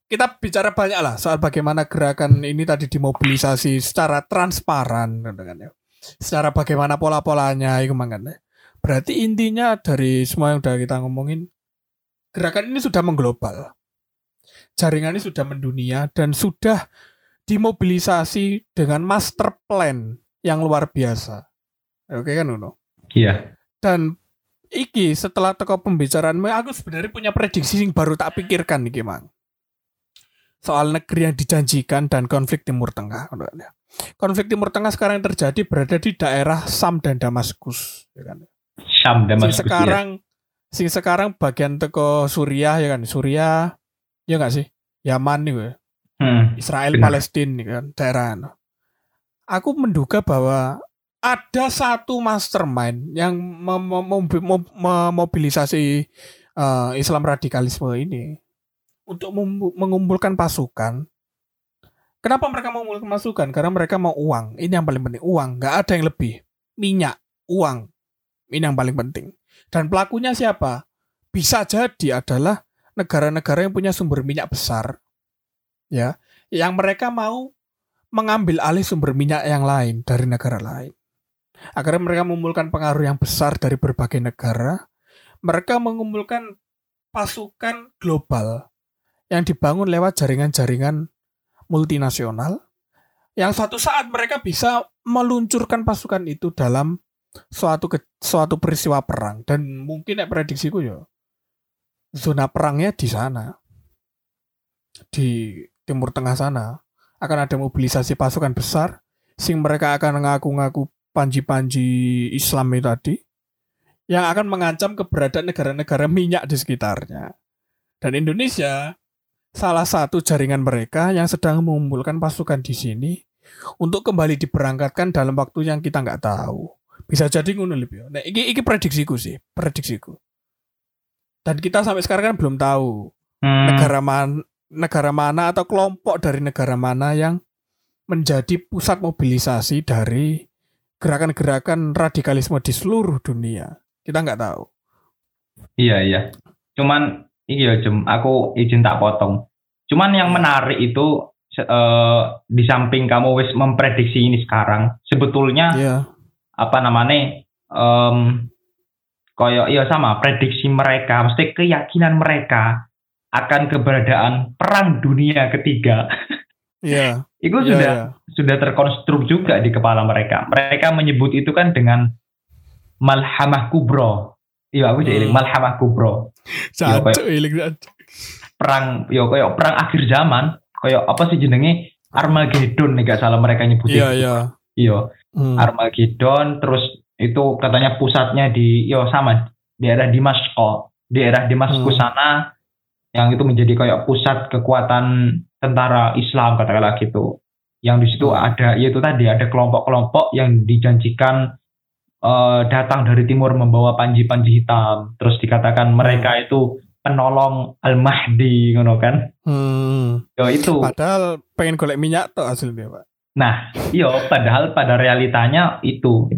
kita bicara banyak lah soal bagaimana gerakan ini tadi dimobilisasi secara transparan kan ya. Secara bagaimana pola-polanya itu Mang, kan ya. Berarti intinya dari semua yang udah kita ngomongin gerakan ini sudah mengglobal. Jaringan ini sudah mendunia dan sudah dimobilisasi dengan master plan yang luar biasa. Oke kan Uno? iya Dan iki setelah teko pembicaraanmu aku sebenarnya punya prediksi yang baru tak pikirkan nih Mang. Soal negeri yang dijanjikan dan konflik Timur Tengah. Konflik Timur Tengah sekarang yang terjadi berada di daerah Sam dan Damaskus. Ya kan? Syam dan Sing sekarang, sing sekarang bagian teko Suriah ya kan, Suriah, ya nggak sih, Yaman nih, we. Hmm, Israel Benar. Palestina nih kan, daerah. Aku menduga bahwa ada satu mastermind yang mem- mem- mem- mem- memobilisasi eh, Islam radikalisme ini untuk mengumpulkan pasukan. Kenapa mereka mau pasukan? Karena mereka mau uang. Ini yang paling penting, uang. Nggak ada yang lebih. Minyak, uang. Ini yang paling penting. Dan pelakunya siapa? Bisa jadi adalah negara-negara yang punya sumber minyak besar. Ya, yang mereka mau mengambil alih sumber minyak yang lain dari negara lain. Akhirnya mereka mengumpulkan pengaruh yang besar dari berbagai negara. Mereka mengumpulkan pasukan global yang dibangun lewat jaringan-jaringan multinasional yang suatu saat mereka bisa meluncurkan pasukan itu dalam suatu ke, suatu peristiwa perang dan mungkin ya prediksiku ya zona perangnya di sana di Timur Tengah sana akan ada mobilisasi pasukan besar sing mereka akan ngaku-ngaku panji-panji Islam itu tadi yang akan mengancam keberadaan negara-negara minyak di sekitarnya. Dan Indonesia salah satu jaringan mereka yang sedang mengumpulkan pasukan di sini untuk kembali diberangkatkan dalam waktu yang kita nggak tahu. Bisa jadi ngono ya. Nah, ini, ini prediksiku sih, prediksiku. Dan kita sampai sekarang kan belum tahu hmm, negara mana negara mana atau kelompok dari negara mana yang menjadi pusat mobilisasi dari gerakan-gerakan radikalisme di seluruh dunia. Kita nggak tahu. Iya iya. Cuman iki ya Jem, aku izin tak potong. Cuman yang menarik itu eh, di samping kamu wis memprediksi ini sekarang, sebetulnya Iya. apa namanya em koyo iya sama prediksi mereka, mesti keyakinan mereka akan keberadaan perang dunia ketiga. Iya. itu Iya, sudah iya. sudah terkonstruk juga di kepala mereka. Mereka menyebut itu kan dengan malhamah kubro. Iya, aku jadi Hmm. malhamah kubro. Iya, Jancuk, iling jancuk. perang yo kayak perang akhir zaman kayak apa sih jenenge Armageddon nih gak salah mereka nyebutnya Iya, iya. iya Hmm. Armageddon terus itu katanya pusatnya di yo sama daerah Damaskus daerah Damaskus Hmm. sana yang itu menjadi kayak pusat kekuatan tentara Islam katakanlah gitu yang di situ Hmm. ada yaitu tadi ada kelompok-kelompok yang dijanjikan eh, datang dari timur membawa panji-panji hitam terus dikatakan mereka itu penolong Al-Mahdi ngono kan Hmm. yo itu Padahal pengen golek minyak tuh hasilnya, Pak. Nah, iya, padahal pada realitanya itu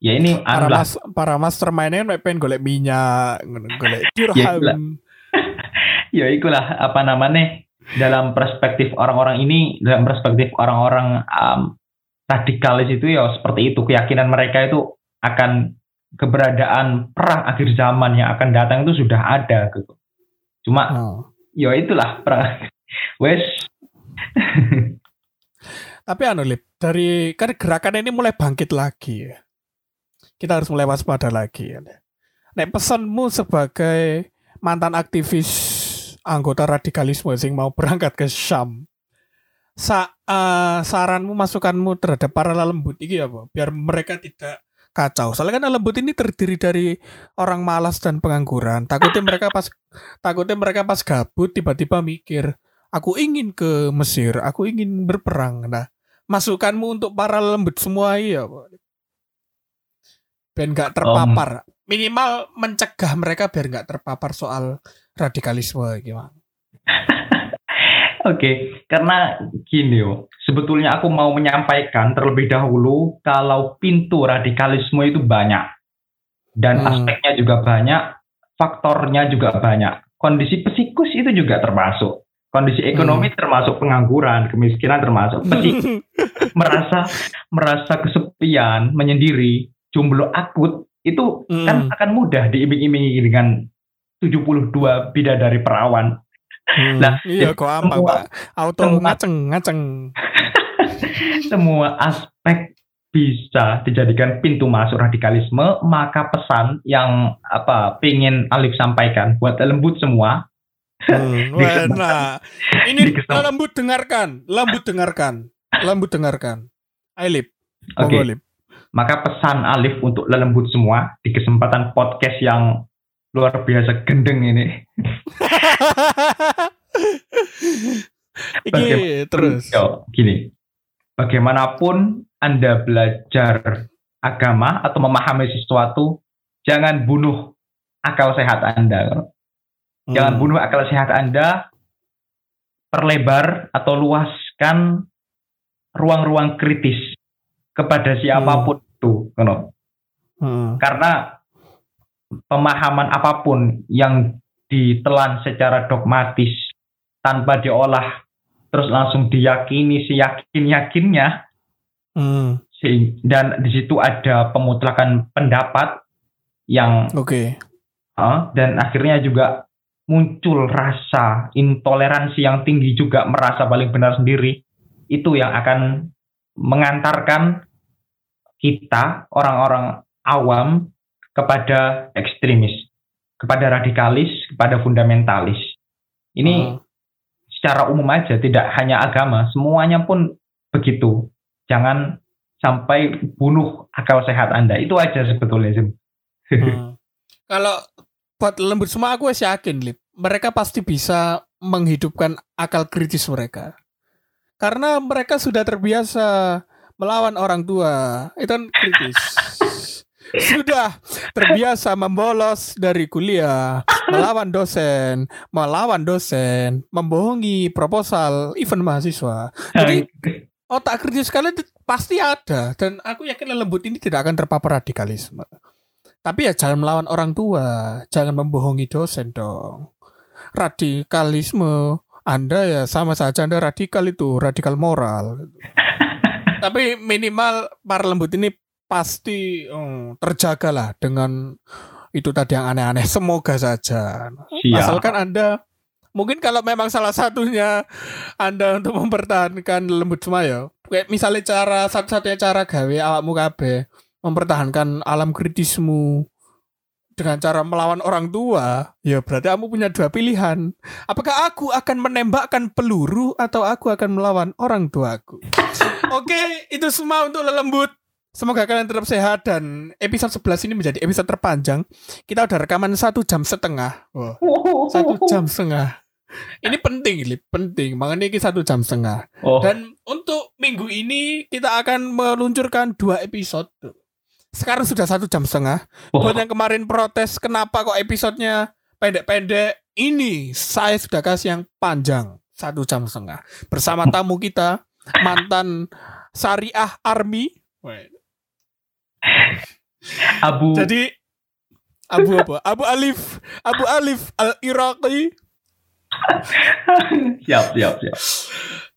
ya ini Para anu mas para mastermind kan pengen golek minyak, golek itulah. dirham. ya ikulah apa namanya dalam perspektif orang-orang ini dalam perspektif orang-orang um, radikalis itu ya seperti itu keyakinan mereka itu akan keberadaan perang akhir zaman yang akan datang itu sudah ada gitu. Cuma Oh. ya itulah perang. Wes Tapi anu Lip, dari kan gerakan ini mulai bangkit lagi ya. Kita harus mulai waspada lagi ya. Nek pesanmu sebagai mantan aktivis anggota radikalisme sing mau berangkat ke Syam. Sa eh, saranmu masukanmu terhadap para lembut iki apa? Biar mereka tidak kacau. Soalnya kan lembut ini terdiri dari orang malas dan pengangguran. Takutnya mereka pas takutnya mereka pas gabut tiba-tiba mikir, aku ingin ke Mesir, aku ingin berperang. Nah, masukanmu untuk para lembut semua iya biar nggak terpapar minimal mencegah mereka biar nggak terpapar soal radikalisme gimana Oke, karena gini yo, sebetulnya aku mau menyampaikan terlebih dahulu kalau pintu radikalisme itu banyak dan Hmm. aspeknya juga banyak, faktornya juga banyak. Kondisi psikus itu juga termasuk, kondisi ekonomi termasuk pengangguran, kemiskinan termasuk, psikis merasa merasa kesepian, menyendiri, jomblo akut itu kan Hmm. akan mudah diiming-imingi dengan 72 bidadari perawan Nah, iya kok apa semua- pak? Auto semua- ngaceng ngaceng. Semua aspek bisa dijadikan pintu masuk radikalisme, maka pesan yang apa pengen Alif sampaikan buat lembut semua, Hmm, nah ini lembut dengarkan lembut dengarkan lembut dengarkan. Ailip Oke. Lip. maka pesan Alif untuk lembut semua di kesempatan podcast yang luar biasa gendeng ini. Iki Bagaimana- terus Yo, gini, bagaimanapun Anda belajar agama atau memahami sesuatu, jangan bunuh akal sehat Anda. Jangan Hmm. bunuh akal sehat Anda, perlebar atau luaskan ruang-ruang kritis kepada siapa pun itu. you know. Hmm. Karena pemahaman apa pun yang ditelan secara dogmatis tanpa diolah terus langsung diyakini seyakin-yakinnya Hmm. sehing- dan di situ ada pemutlakan pendapat yang Oke. eh, dan akhirnya juga muncul rasa intoleransi yang tinggi juga merasa paling benar sendiri itu yang akan mengantarkan kita orang-orang awam kepada ekstremis kepada radikalis kepada fundamentalis ini Hmm. secara umum aja tidak hanya agama semuanya pun begitu jangan sampai bunuh akal sehat anda itu aja sebetulnya Zim. Hmm. Kalau buat lembut semua aku wes yakin Lip. Mereka pasti bisa menghidupkan akal kritis mereka. Karena mereka sudah terbiasa melawan orang tua. Itu kan kritis. Sudah terbiasa membolos dari kuliah, melawan dosen, melawan dosen, membohongi proposal event mahasiswa. Jadi otak kritis kalian pasti ada dan aku yakin lembut ini tidak akan terpapar radikalisme. Tapi ya jangan melawan orang tua, jangan membohongi dosen dong. Radikalisme Anda ya sama saja Anda radikal itu, radikal moral. Tapi minimal para lembut ini pasti hmm, terjaga lah dengan itu tadi yang aneh-aneh. Semoga saja. Siap. Asalkan Anda mungkin kalau memang salah satunya Anda untuk mempertahankan lembut semua ya. Kayak misalnya cara satu-satunya cara gawe awakmu kabeh mempertahankan alam kritismu dengan cara melawan orang tua, ya berarti kamu punya dua pilihan. Apakah aku akan menembakkan peluru atau aku akan melawan orang tuaku? Oke, itu semua untuk lelembut. Semoga kalian tetap sehat dan episode 11 ini menjadi episode terpanjang. Kita udah rekaman satu jam setengah. Wah, satu jam setengah. Ini penting, Lip, penting. Makanya ini satu jam setengah. Oh, Dan untuk minggu ini kita akan meluncurkan dua episode. Sekarang sudah satu jam setengah. oh, Buat yang kemarin protes kenapa kok episodenya pendek-pendek, ini saya sudah kasih yang panjang satu jam setengah bersama tamu kita mantan Syariah Army. Abu Jadi Abu apa? Abu Alif, Abu Alif Al Iraqi. siap siap siap.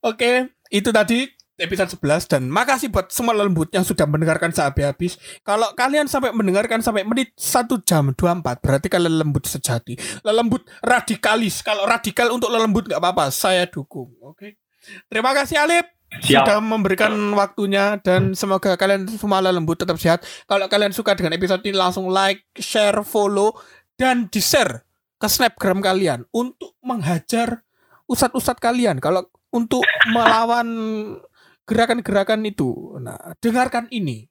Oke, itu tadi episode 11 dan makasih buat semua lembut yang sudah mendengarkan sampai habis. Kalau kalian sampai mendengarkan sampai menit 1 jam 24 berarti kalian lembut sejati. Lembut radikalis. Kalau radikal untuk lembut nggak apa-apa, saya dukung. Oke. Terima kasih Alip Siap. sudah memberikan waktunya dan semoga kalian semua lembut tetap sehat. Kalau kalian suka dengan episode ini langsung like, share, follow dan di-share ke snapgram kalian untuk menghajar ustadz-ustadz kalian kalau untuk melawan gerakan-gerakan itu. Nah, dengarkan ini.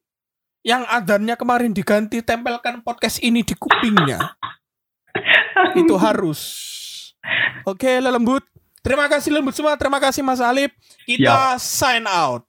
Yang adanya kemarin diganti tempelkan podcast ini di kupingnya. itu harus. Oke, lembut. Terima kasih lembut semua. Terima kasih Mas Alip. Kita sign out.